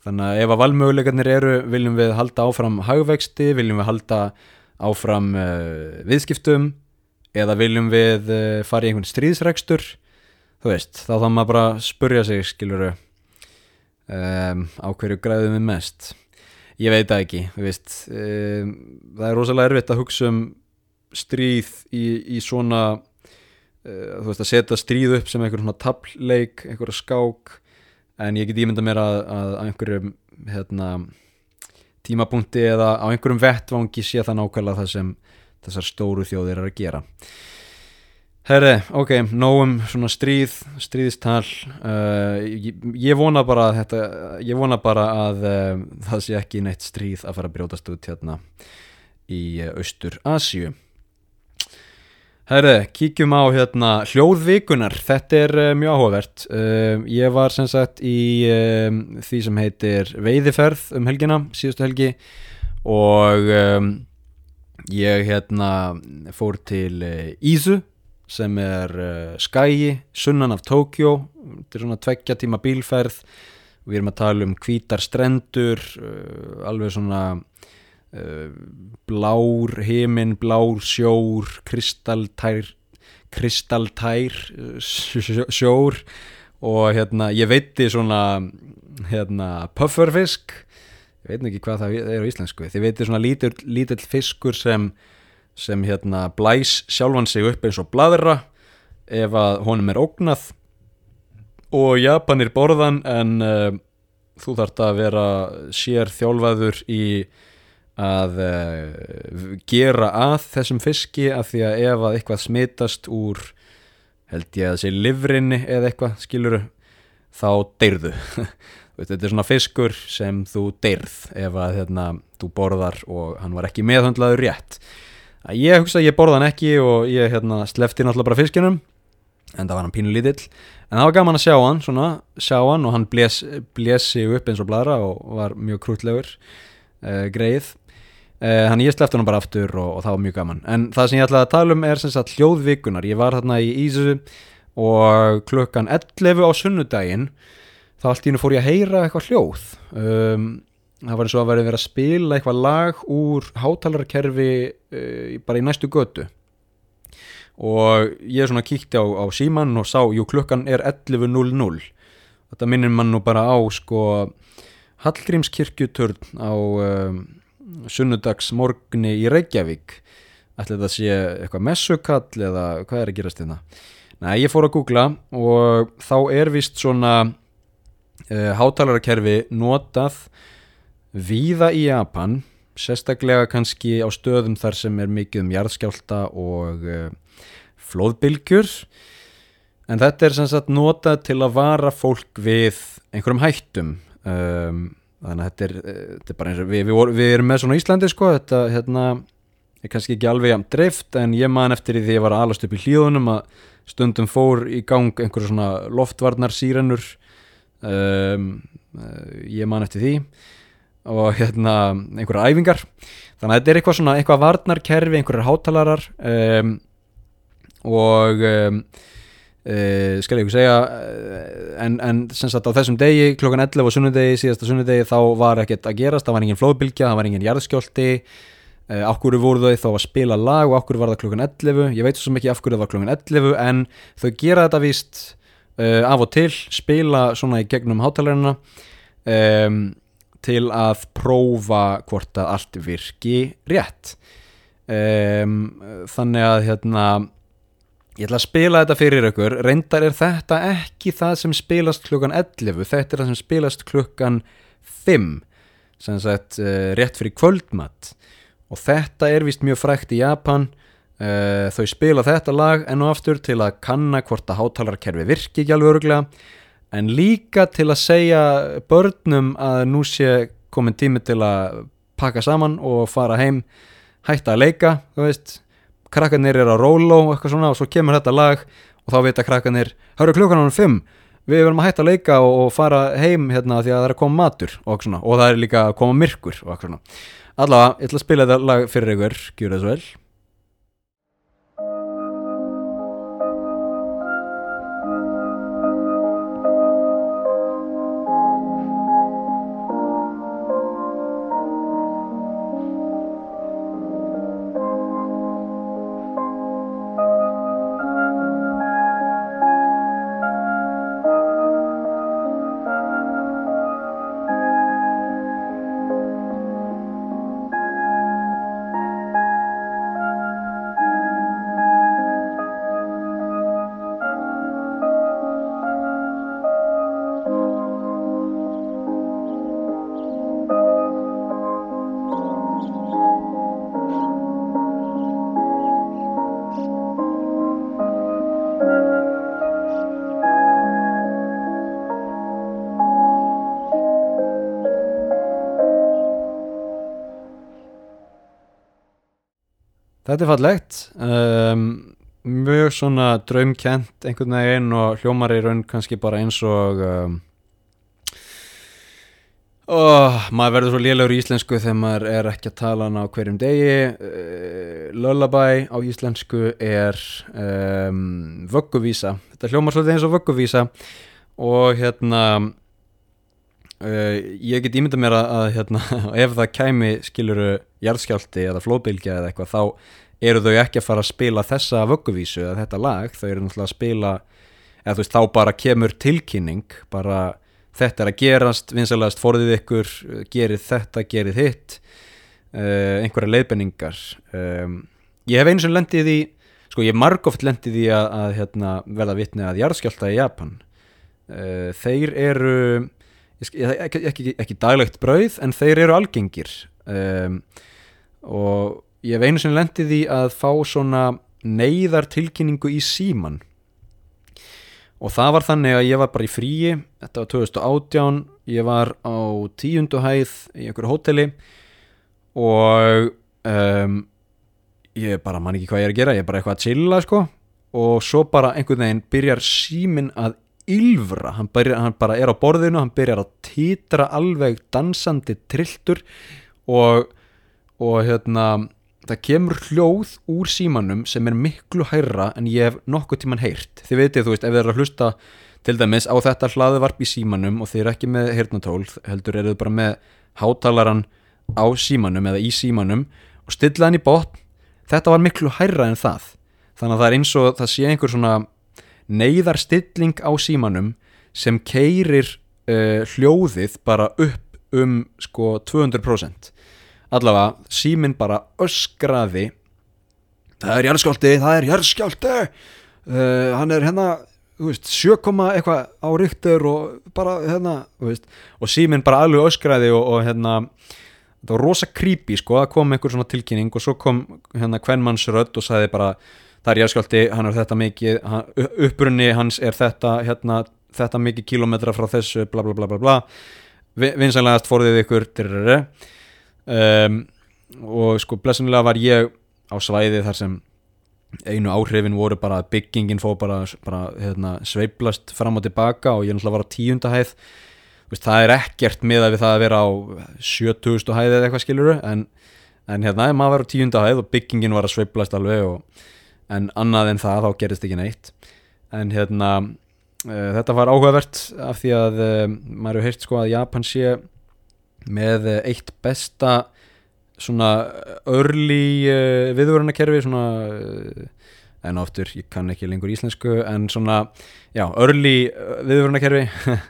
Þannig að ef að valmöguleikarnir eru viljum við halda áfram hagvexti, viljum við halda áfram uh, viðskiptum eða viljum við uh, fara í einhvern stríðsregstur þú veist, þá þá maður bara spurja sig skiluru um, á hverju græðum við mest ég veit það ekki veist, um, það er rosalega erfitt að hugsa um stríð í, í svona uh, þú veist að setja stríð upp sem einhver svona tableik, einhverja skák en ég get ímynda mér að, að einhverjum hérna tímapunkti eða á einhverjum vettvangi sé það nákvæmlega það sem þessar stóru þjóðir er að gera Herri, ok, nógum svona stríð, stríðistal uh, ég, ég vona bara að þetta, ég vona bara að uh, það sé ekki neitt stríð að fara að brjótast út hérna í uh, Austur Asju Herri, kíkjum á hérna hljóðvikunar, þetta er uh, mjög áhugavert. Ég var sem sagt í því sem heitir veiðiferð um helgina, síðustu helgi og um, ég hérna fór til Ísu sem er skægi, sunnan af Tókjó þetta er svona tveggja tíma bílferð. Við erum að tala um hvítar strendur alveg svona Uh, blár heiminn, blár sjór kristaltær kristaltær uh, sjór. Og hérna ég veitti svona hérna pufferfisk. Ég veit ekki hvað það er á íslensku. Þið veitir svona lítill, lítill fiskur sem sem hérna blæs sjálfan sig upp eins og bladra ef að honum er ógnað. Og Japanir borðan en uh, þú þart að vera sér þjálfaður í að uh, gera að þessum fiski af því að ef að eitthvað smitast úr held ég að sé livrinni eða eitthvað skiluru þá deyrðu. Þetta er svona fiskur sem þú deyrð ef að hérna, þú borðar og hann var ekki meðhundlaður rétt ég hugsa að ég borða hann ekki og ég hérna, slefti náttúrulega bara fiskinum en það var hann pínu lítill en það var gaman að sjá hann, svona, sjá hann og hann blési upp eins og bladra og var mjög krútlegur uh, greið. Þannig uh, ég slefti hann bara aftur og, og það var mjög gaman. En það sem ég ætlaði að tala um er sagt hljóðvikunar Ég var hérna í Ísu og klukkan 11 á sunnudaginn þá allt í hennu fór ég að heyra eitthvað hljóð. Um, Það var eins og að verið verið að spila eitthvað lag úr hátalarkerfi uh, bara í næstu götu. Og ég svona kíkti á, á síman og sá, jú klukkan er 11.00 Þetta minnir mann nú bara á sko Hallgrímskirkjuturn á... Um, sunnudags morgni í Reykjavík. Ætla þetta að sé eitthvað messukall eða hvað er að gerast þetta hérna? Nei, ég fór að googla og þá er vist svona uh, hátalarkerfi notað víða í Japan sérstaklega kannski á stöðum þar sem er mikið um jarðskjálta og uh, flóðbylgjur. En þetta er sem sagt notað til að vara fólk við einhverjum hættum. Um þannig að þetta er, eh, þetta er bara eins og við, við, við erum með svona Íslandi sko þetta hérna, er kannski ekki alveg jæmt dreift en ég man eftir því ég var að alast upp í hlíðunum að stundum fór í gang einhverju svona loftvarnar sírenur um, ég man eftir því og hérna einhverja æfingar. Þannig að þetta er eitthvað svona eitthvað varnarkerfi, einhverjar hátalarar um, og um, Uh, skal ég ekki segja uh, en, en sem sagt á þessum degi klokkan 11 og sunnudegi, síðasta sunnudegi þá var ekkert að gerast, það var engin flóðbylgja það var engin jarðskjóldi uh, okkur voru þau þá að spila lag og okkur var það klokkan 11, ég veit svo mikið af hverju það var klokkan 11 en þau gera þetta víst af og til spila svona í gegnum hátalarina um, til að prófa hvort að allt virki rétt. Um, þannig að hérna Ég ætla að spila þetta fyrir ykkur, reyndar er þetta ekki það sem spilast klukkan 11, þetta er það sem spilast klukkan 5, sem sagt uh, rétt fyrir kvöldmatt og þetta er vist mjög frækt í Japan, uh, þau spila þetta lag enn og aftur til að kanna hvort að hátalarkerfi virki ekki alveg öruglega, en líka til að segja börnum að nú sé komin tími til að pakka saman og fara heim, hætta að leika, þú veist, krakkarnir er á róló og eitthvað svona og svo kemur þetta lag og þá vita krakkarnir, hörru klukkan ánum 5 við verðum að hætta að leika og, fara heim hérna því að það er að koma matur og, og það er líka að koma myrkur allavega, ég ætla að spila þetta lag fyrir ykkur, gjur það svo vel Þetta er fallegt. Um, mjög svona draumkent einhvern veginn og hljómar í raun kannski bara eins og um, oh, maður verður svo lélegur í íslensku þegar maður er ekki að tala hana á hverjum degi. Uh, Lullaby á íslensku er um, vögguvísa. Þetta hljómar svolítið eins og vögguvísa. Og hérna uh, ég get ímynda mér að, að hérna, ef það kæmi skiluru jarðskjálti eða flóðbylgja eða eitthvað þá eru þau ekki að fara að spila þessa vögguvísu eða þetta lag, þau eru náttúrulega að spila eða þú veist þá bara kemur tilkynning bara þetta er að gerast, vinsalegast forðið ykkur gerið þetta, gerið hitt. Uh, einhverja leiðbenningar um, ég hef eins og lendið í sko ég margóft lendið í að, að hérna, verða vitni að jarðskjálta í Japan. Uh, þeir eru ekki, ekki, ekki daglegt brauð en þeir eru algengir. Um, og ég hef einu sem lendið í að fá svona neyðartilkynningu í síman og það var þannig að ég var bara í fríi þetta var 2018 ég var á tíundu hæð í einhverju hóteli og um, ég bara man ekki hvað ég er að gera ég er bara eitthvað að chilla sko. Og svo bara einhvern veginn byrjar símin að ylfra, hann, hann bara er á borðinu hann byrjar að týtra alveg dansandi trilltur og, og hérna það kemur hljóð úr símanum sem er miklu hærra en ég hef nokkuð tíman heyrt. Þið veitir þú veist ef þið eru að hlusta til dæmis á þetta hlaðvarp í símanum og þið eru ekki með heyrnatól heldur eru þið bara með hátalaran á símanum eða í símanum og stilla hann í botn. Þetta var miklu hærra en það. Þannig að það er eins og það sé einhver svona neyðarstilling á símanum sem keirir uh, hljóðið bara upp um sko 200% allavega síminn bara öskraði. Það er jærskjálti, það er jærskjálti uh, hann er hérna sjökoma eitthvað á ryktur og bara hérna veist, og síminn bara alveg öskraði og, og hérna það var rosa creepy sko það kom einhver svona tilkynning og svo kom hérna hvernmannsrödd og sagði bara það er jærskjálti, hann er þetta mikið hann, upprunni hans er þetta hérna, þetta mikið kílometra frá þessu bla bla bla bla bla. Vinsanlegast fórðið ykkur um, og sko blessunlega var ég á svæði þar sem einu áhrifin voru bara að byggingin fó bara, bara hérna, sveiblast fram og tilbaka og ég náttúrulega var á tíundahæð það er ekkert með að við það að vera á 7000 hæð eða eitthvað skiluru en, en hérna maður var á tíundahæð og byggingin var að sveiblast alveg og, en annað en það þá gerist ekki neitt. En hérna uh, þetta var áhugavert af því að uh, maður hefur heyrt sko að Japan sé með eitt besta svona örli uh, viðvörunarkerfi svona uh, en oftur, ég kann ekki lengur íslensku en svona, já, örli viðvörunarkerfi.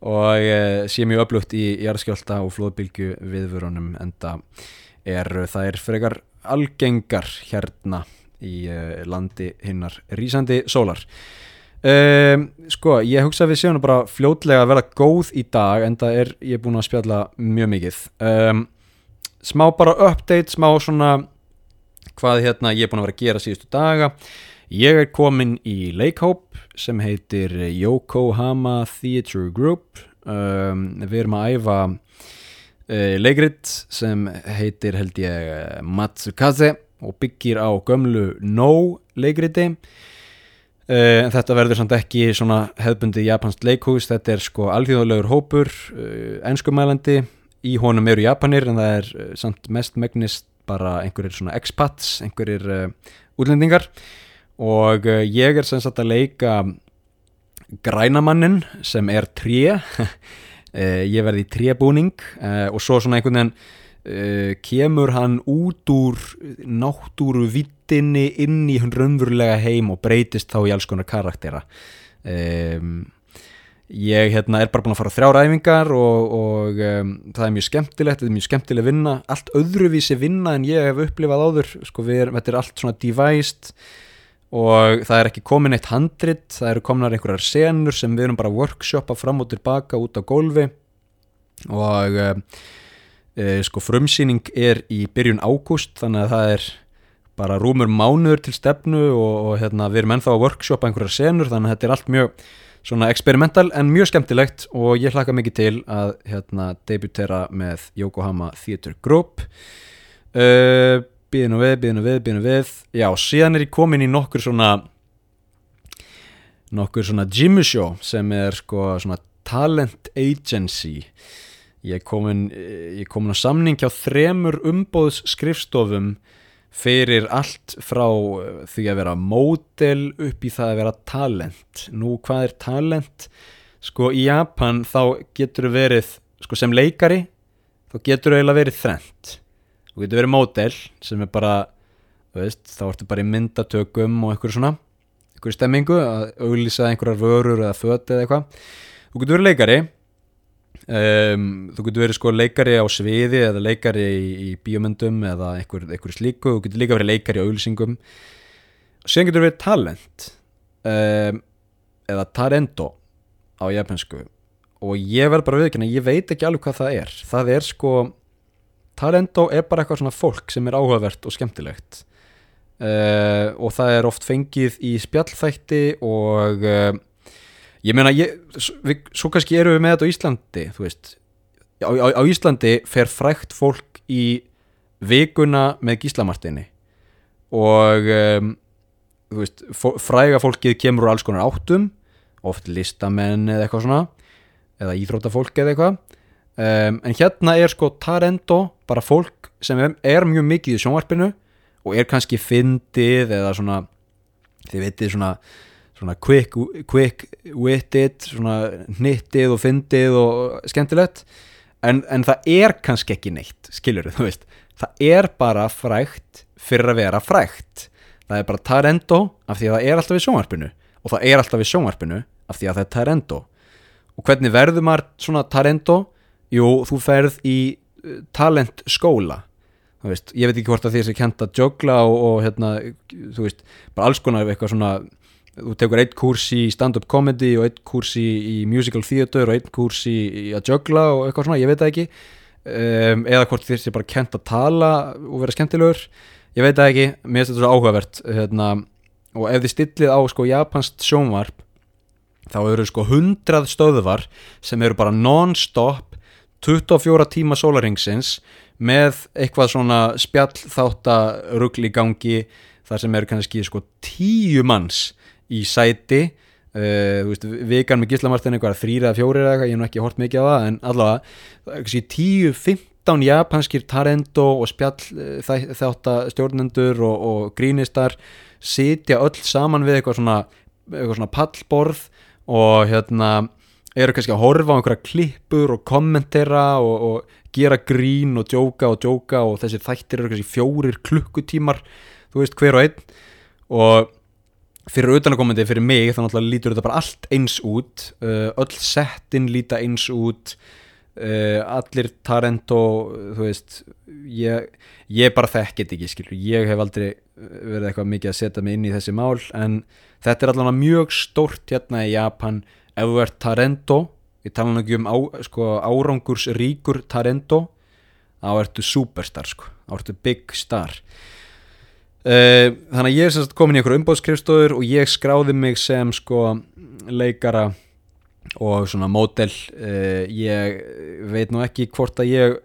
Og sé mjög öflugt í jarðskjálta og flóðbylgu viðvörunum en það er, það er frekar algengar hérna í uh, landi hinnar rísandi sólar. Um, sko, ég hugsa að við séum bara fljótlega að vera góð í dag en það er, ég er búin að spjalla mjög mikið. Um, smá bara update, smá svona hvað hérna ég er búin að vera að gera síðustu daga. Ég er komin í leikhóp sem heitir Yokohama Theatre Group. Um, við erum að æfa uh, leikrit sem heitir held ég Matsukaze og byggir á gömlu No leikriti Uh, þetta verður samt ekki hefðbundi japansk leikhús, þetta er sko alþjóðlegur hópur, uh, enskumælandi. Í honum eru japanir en það er uh, samt mest megnist bara einhverjir svona expats, einhverjir útlendingar. Og ég er sem sagt að leika grænamannin sem er tré. Ég verði trébúning og svo svona einhvern veginn uh, kemur hann út úr náttúru vittinni inn í hann raunverulega heim og breytist þá í alls konar karaktera. Um, ég hérna, er bara búin að fara þrjá ræfingar og, og um, það er mjög skemmtilegt, þetta er mjög skemmtileg vinna. Allt öðruvísi vinna en ég hef upplifað áður sko erum, þetta er allt svona devised og það er ekki komin eitt handrit, það eru komnar einhverjar senur sem við erum bara workshopa fram og tilbaka út á gólfi og um, e, sko frumsýning er í byrjun ágúst þannig að það er bara rúmur mánuður til stefnu og, og hérna, við erum ennþá að workshopa einhverjar senur þannig að þetta er allt mjög svona experimental en mjög skemmtilegt og ég hlaka mikið til að hérna, debutera með Yokohama Theatre Group. Uh, e, býðinu við, býðinu við, býðinu við. Já, síðan er ég komin í nokkur svona nokkur svona Jimmy Show sem er sko svona talent agency Ég er komin, komin á samning hjá þremur umbóðsskrifstofum fyrir allt frá eh, því að vera módel upp í það að vera talent. Nú hvað er talent? Sko í Japan þá getur þú verið, sko sem leikari, þá getur þú eiginlega verið þrent. Þú getur verið módel sem er bara, veist, þá ertu bara í myndatökum og eitthvað svona, eitthvað stemmingu, að auglýsa einhverjar vörur eða föti eða eitthvað. Þú getur verið leikari Um, þú getur verið sko leikari á sviði eða leikari í, í bíomöndum eða einhver, einhver slíku, þú getur líka verið leikari á auðlýsingum og sen getur verið talent um, eða tarento á japansku og ég verð bara viðkynna, ég veit ekki alveg hvað það er. Það er sko talento er bara eitthvað svona fólk sem er áhugavert og skemmtilegt. Uh, og það er oft fengið í spjallþætti og uh, ég meina, ég, við, svo kannski eru við með þetta á Íslandi þú veist. Á, á, á Íslandi fer frækt fólk í vikuna með gíslamartinni og um, þú veist, fræga fólkið kemur úr alls konar áttum oft listamenn eða eitthvað svona eða íþrótafólk eða eitthvað. Um, en hérna er sko Tarento bara fólk sem er, er mjög mikið í sjónvarpinu og er kannski fyndið eða svona þið veitir svona svona quick, quick witted, svona hnittið og fyndið og skemmtilegt. En, en það er kannski ekki neitt skilur þú veist, það er bara frækt fyrir að vera frækt það er bara Tarento af því að það er alltaf í sjónvarpinu og það er alltaf í sjónvarpinu af því að það er Tarento. Og hvernig verður maður svona Tarento? Jú, þú ferð í uh, talent skóla þú veist, ég veit ekki hvort að því er kent að jögla og, og hérna, þú veist, bara alls konar eitthvað svona þú tekur eitt kurs í stand-up comedy og eitt kurs í, í musical theater og eitt kurs í, í að juggla og eitthvað svona, ég veit það ekki. Um, eða hvort þér sé bara kent að tala og vera skemmtilegur. Ég veit það ekki, mér finnst þetta svo áhugavert hérna, og ef þið stillið á sko japansk sjónvarp þá eru sko hundrað stöðvar sem eru bara non-stop 24 tíma sólaringsins með eitthvað svona spjall þáttarugl í gangi þar sem eru kannski sko tíu manns í sæti uh, veist, vikan með Gíslamartin eitthvað þrýra eða fjóri eða eitthvað, ég hef ekki hort mikið á það en allavega, tíu, fimmtán japanskir tarendo og spjall uh, þátt að stjórnendur og, og grínistar sitja öll saman við eitthvað svona, eitthvað svona pallborð og hérna eru kannski að horfa á einhverja klippur og kommentera og, og gera grín og djóka og djóka og þessi þættir eru kannski fjórir klukkutímar þú veist hver og einn. Og fyrir auðvitaðnakomandi fyrir mig þannig að lítur þetta bara allt eins út. Uh, öll settin líta eins út. Uh, allir Tarento þú veist ég, ég bara þekkit ekki skilur. Ég hef aldrei verið eitthvað mikið að setja mig inn í þessi mál en þetta er allavega mjög stórt hérna í Japan. Ef þú ert Tarento ég tala nú ekki um á, sko, árangurs ríkur Tarento þá ertu superstar sko, þá ertu big star uh, þannig að ég er sérst komin í einhverju umbóðskrifstofur og ég skráði mig sem sko leikara og svona mótel uh, ég veit nú ekki hvort að ég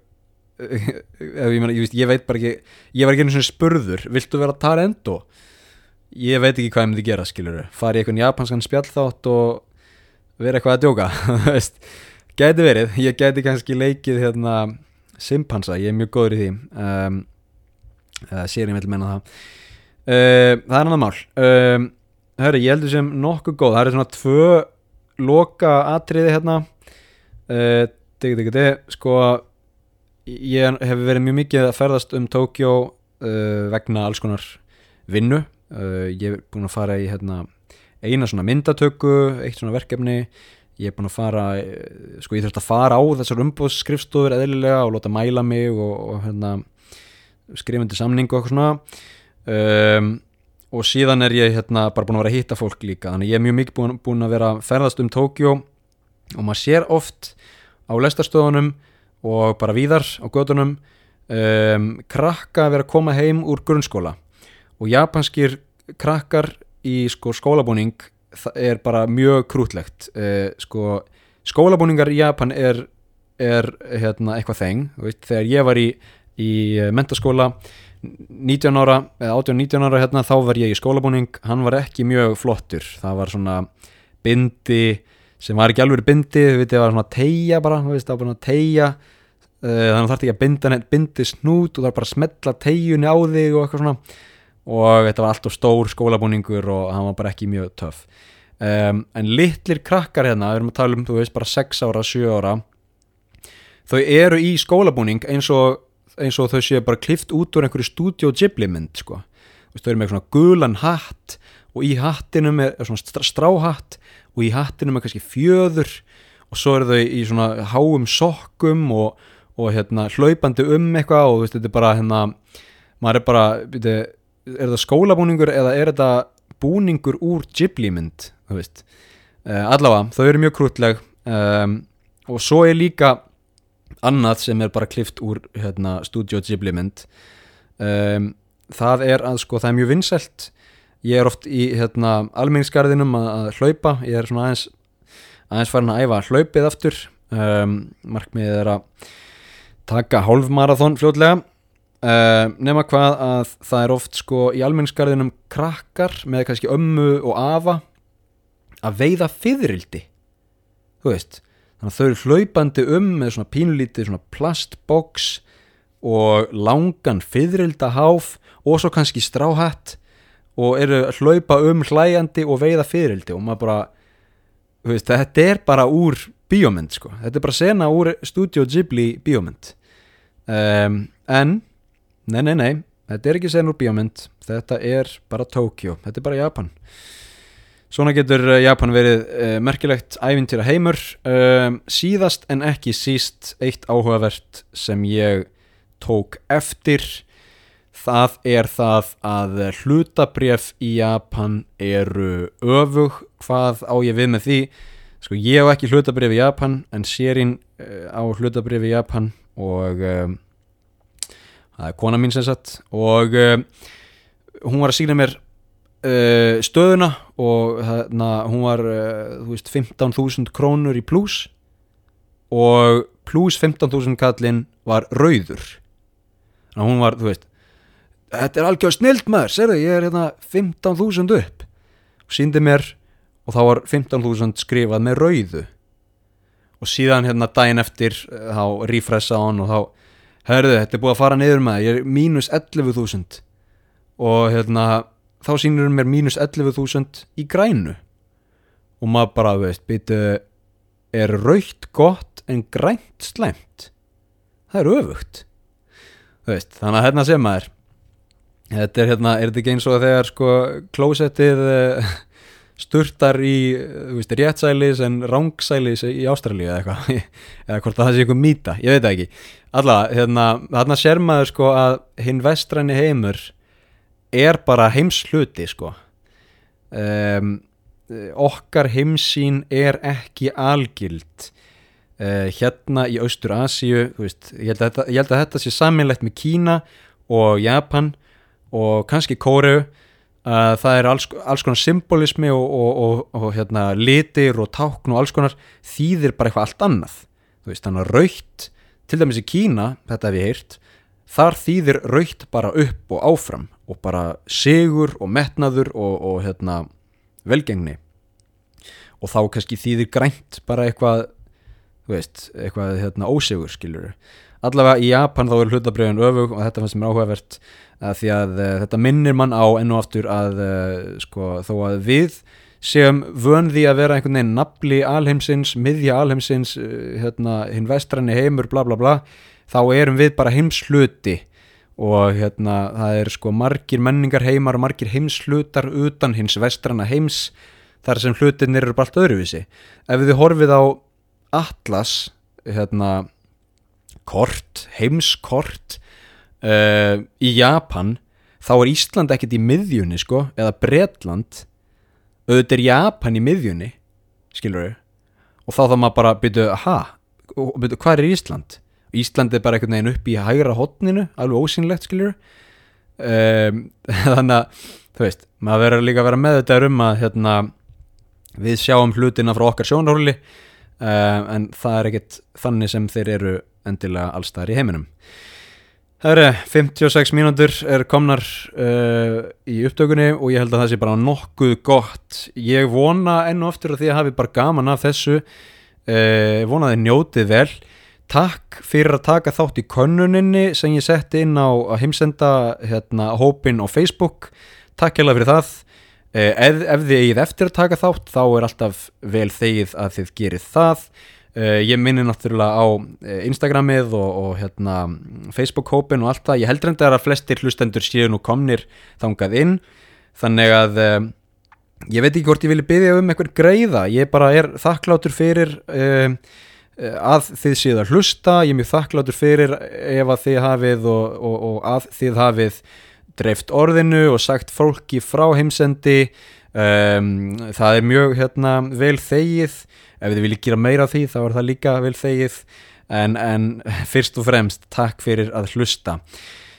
ég, mena, ég, ég veit bara ekki ég var ekki einu svona spurður viltu vera Tarento? Ég veit ekki hvað ég myndi gera skilur fari einhvern japanskan spjallþátt og vera eitthvað að djóka gæti verið, ég gæti kannski leikið hérna simpansa, ég er mjög góður í því. Um, eða sér ég með menna það. Uh, það er annar mál. Um, hörru, ég heldur sem nokkuð góð, það er svona tvö loka atriði hérna. Uh, digg, digg, digg, sko ég hef verið mjög mikið að ferðast um Tókjó uh, vegna alls konar vinnu. Ég hef búin að fara í hérna, eina svona myndatöku eitt svona verkefni. Ég hef búin að fara sko ég þurft að fara á þessar umbóðsskrifstofur eðlilega og láta mæla mig og, og hérna, skrifandi samning og eitthvað svona. Um, og síðan er ég hérna bara búin að vera að hitta fólk líka. Þannig ég er mjög mikið búin, búin að vera að ferðast um Tókjó og maður sér oft á lestarstofunum og bara víðar á gödunum um, krakka að vera að koma heim úr grunnskóla. Og japanskir krakkar í sko, skólabúning er bara mjög krútlegt. Uh, sko, skólabúningar í Japan er, er hérna, eitthvað þeng veist, þegar ég var í, í mentaskóla 19 ára eða 18-19 ára hérna, þá var ég í skólabúning. Hann var ekki mjög flottur. Það var svona bindi sem var ekki alveg bindi, við veitum, það var svona tegja bara, veist, það var bara tegja uh, þannig þarf ekki að binda neitt bindi snút og var bara að smetla tegjunni á þig og eitthvað svona. Og þetta var alltaf stór skólabúningur og hann var bara ekki mjög töf um, en litlir krakkar hérna, við erum að tala um þú veist bara 6 ára, 7 ára þau eru í skólabúning eins og, eins og þau séu bara klift út úr einhverju stúdíu Ghibli mynd sko. þau eru með svona gulan hatt og í hattinum er svona stráhatt og í hattinum er kannski fjöður og svo eru þau í svona háum sokkum og, og hérna hlaupandi um eitthvað og veist, þetta er bara hérna maður er bara, byrju er það skólabúningur eða er þetta búningur úr Ghibli mynd uh, allavega, þau eru mjög krútleg um, og svo er líka annað sem er bara klift úr hérna, Studio Ghibli mynd. Um, það er að sko það er mjög vinnselt ég er oft í hérna, almenningsgarðinum að, að hlaupa. Ég er svona aðeins aðeins farin að æfa hlaupið aftur. Um, markmiðið er að taka hálfmarathon fljótlega. Uh, nema hvað að það er oft sko í almenningsgarðinum krakkar með kannski ömmu og afa að veiða fyririldi þú veist þannig að þau eru hlaupandi um með svona pínlítið svona plastboks og langan fyririldaháf og svo kannski stráhatt og eru að hlaupa um hlæjandi og veiða fyririldi og maður bara veist, þetta er bara úr bíómynd sko, þetta er bara sena úr Studio Ghibli bíómynd. Um, en Nei, nei, nei, þetta er ekki sen úr bíómynd. Þetta er bara Tókjó þetta er bara Japan Svona getur eh, Japan verið uh, merkilegt æfintýra heimur. Uh, síðast en ekki síst eitt áhugavert sem ég tók eftir það er það að hlutabref í Japan eru öfug. Hvað á ég við með því? Sko ég hef ekki hlutabref í Japan en sérinn uh, á hlutabref í Japan og það er kona mín sem sagt. Og uh, hún var að sína mér uh, stöðuna og hérna hún var uh, veist 15.000 krónur í pluss og pluss 15.000 kallinn var rauður. Þannig að hún var, þú veist þetta er algjör snilt maður, serðu ég er hérna 15.000 upp. Og síndi mér og þá var 15.000 skrifað með rauðu. Og síðan hérna daginn eftir þá refressa hann og þá herðu, þetta er búið að fara niður með ég er mínus 11.000 og hérna þá sínur mér mínus 11.000 í grænu. Og maður bara, veist, býtu er raukt gott en grænt slæmt? Það er öfugt. Veist, þannig að hérna sem maður. Þetta er hérna, er þetta ekki eins og þegar sko klósettið eh, sturtar í þú veist, réttsælis en rángsælis í Ástralíu eða eitthvað? Eða hvort það sé eitthvað mýta, ég veit ekki. Allavega, hérna, þarna sér maður sko að hinn vestræni heimur er bara heimsluti sko. Um, okkar heimsín er ekki algild. Uh, hérna í Austur Asíu veist, ég, held þetta, ég held að þetta sé saminlegt með Kína og Japan og kannski Kóreu að það er alls, alls konar symbolismi og, og, og, og hérna, litir og tákn og alls konar þýðir bara eitthvað allt annað. Veist, þannig að raukt, til dæmis í Kína þetta hef ég heyrt, þar þýðir raukt bara upp og áfram og bara sigur og metnaður og hérna, velgengni. Og þá kannski þýðir grænt bara eitthvað veist, eitthvað hérna, ósigur skilur allavega í Japan þá er hlutabriðin öfug og þetta fannst mér áhugavert að því að uh, þetta minnir mann á enn og aftur að uh, sko, þó að við séum vönði að vera einhvern veginn nafli alheimsins, miðja alheimsins uh, hérna, hinn vestranni heimur bla bla bla, þá erum við bara heimsluti og hérna það er sko margir menningar heimar og margir heimslutar utan hins vestranna heims þar sem hlutinir eru bara allt öðruvísi. Ef við horfið á Atlas hérna kort, heimskort uh, í Japan þá er Ísland ekkert í miðjunni sko, eða Bretland. Auðvitað er Japan í miðjunni skilur þau og þá þá maður bara byrju, ha, byrju, hvað er Ísland? Ísland er bara einhvern veginn upp í hægra hotninu, alveg ósynlegt skilur um, þannig að þú veist, maður verður líka að vera með þetta um að hérna, við sjáum hlutina frá okkar sjónarhóli uh, en það er ekkert þannig sem þeir eru endilega allstaðar í heiminum Það eru 56 mínútur er komnar uh, í upptökunni og ég held að það sé bara nokkuð gott. Ég vona ennu oftur að því að hafi bara gaman af þessu, uh, vonaði njótið vel. Takk fyrir að taka þátt í könnuninni sem ég setti inn á að heimsenda hérna, hópin á Facebook. Takk hella fyrir það. Uh, ef, ef þið eigið eftir að taka þátt þá er alltaf vel þegið að þið gerir það. Uh, ég minni náttúrulega á eh, Instagramið og, og hérna, Facebook-hópin og allt það. Ég heldur enda að flestir hlustendur séu nú komnir þangað inn. Þannig að ég veit ekki hvort ég vilja byggja um eitthvað greiða. Ég bara er þakklátur fyrir uh, að þið séu að hlusta. Ég er mjög þakklátur fyrir ef að þið hafið og, og, og að þið hafið dreift orðinu og sagt fólki frá heimsendi. Um, það er mjög hérna, vel þegið ef þið viljið gera meira því þá er það líka vel þegið en, en fyrst og fremst takk fyrir að hlusta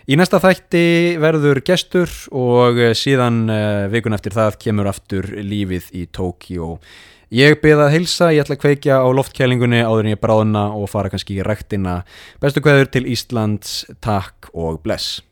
Í næsta þætti verður gestur og síðan uh, vikun eftir það kemur aftur lífið í Tókjó. Ég byrða að hilsa, ég ætla að kveikja á loftkælingunni áður en ég bráðuna og fara kannski í rektina. Bestu kveður til Íslands, takk og bless.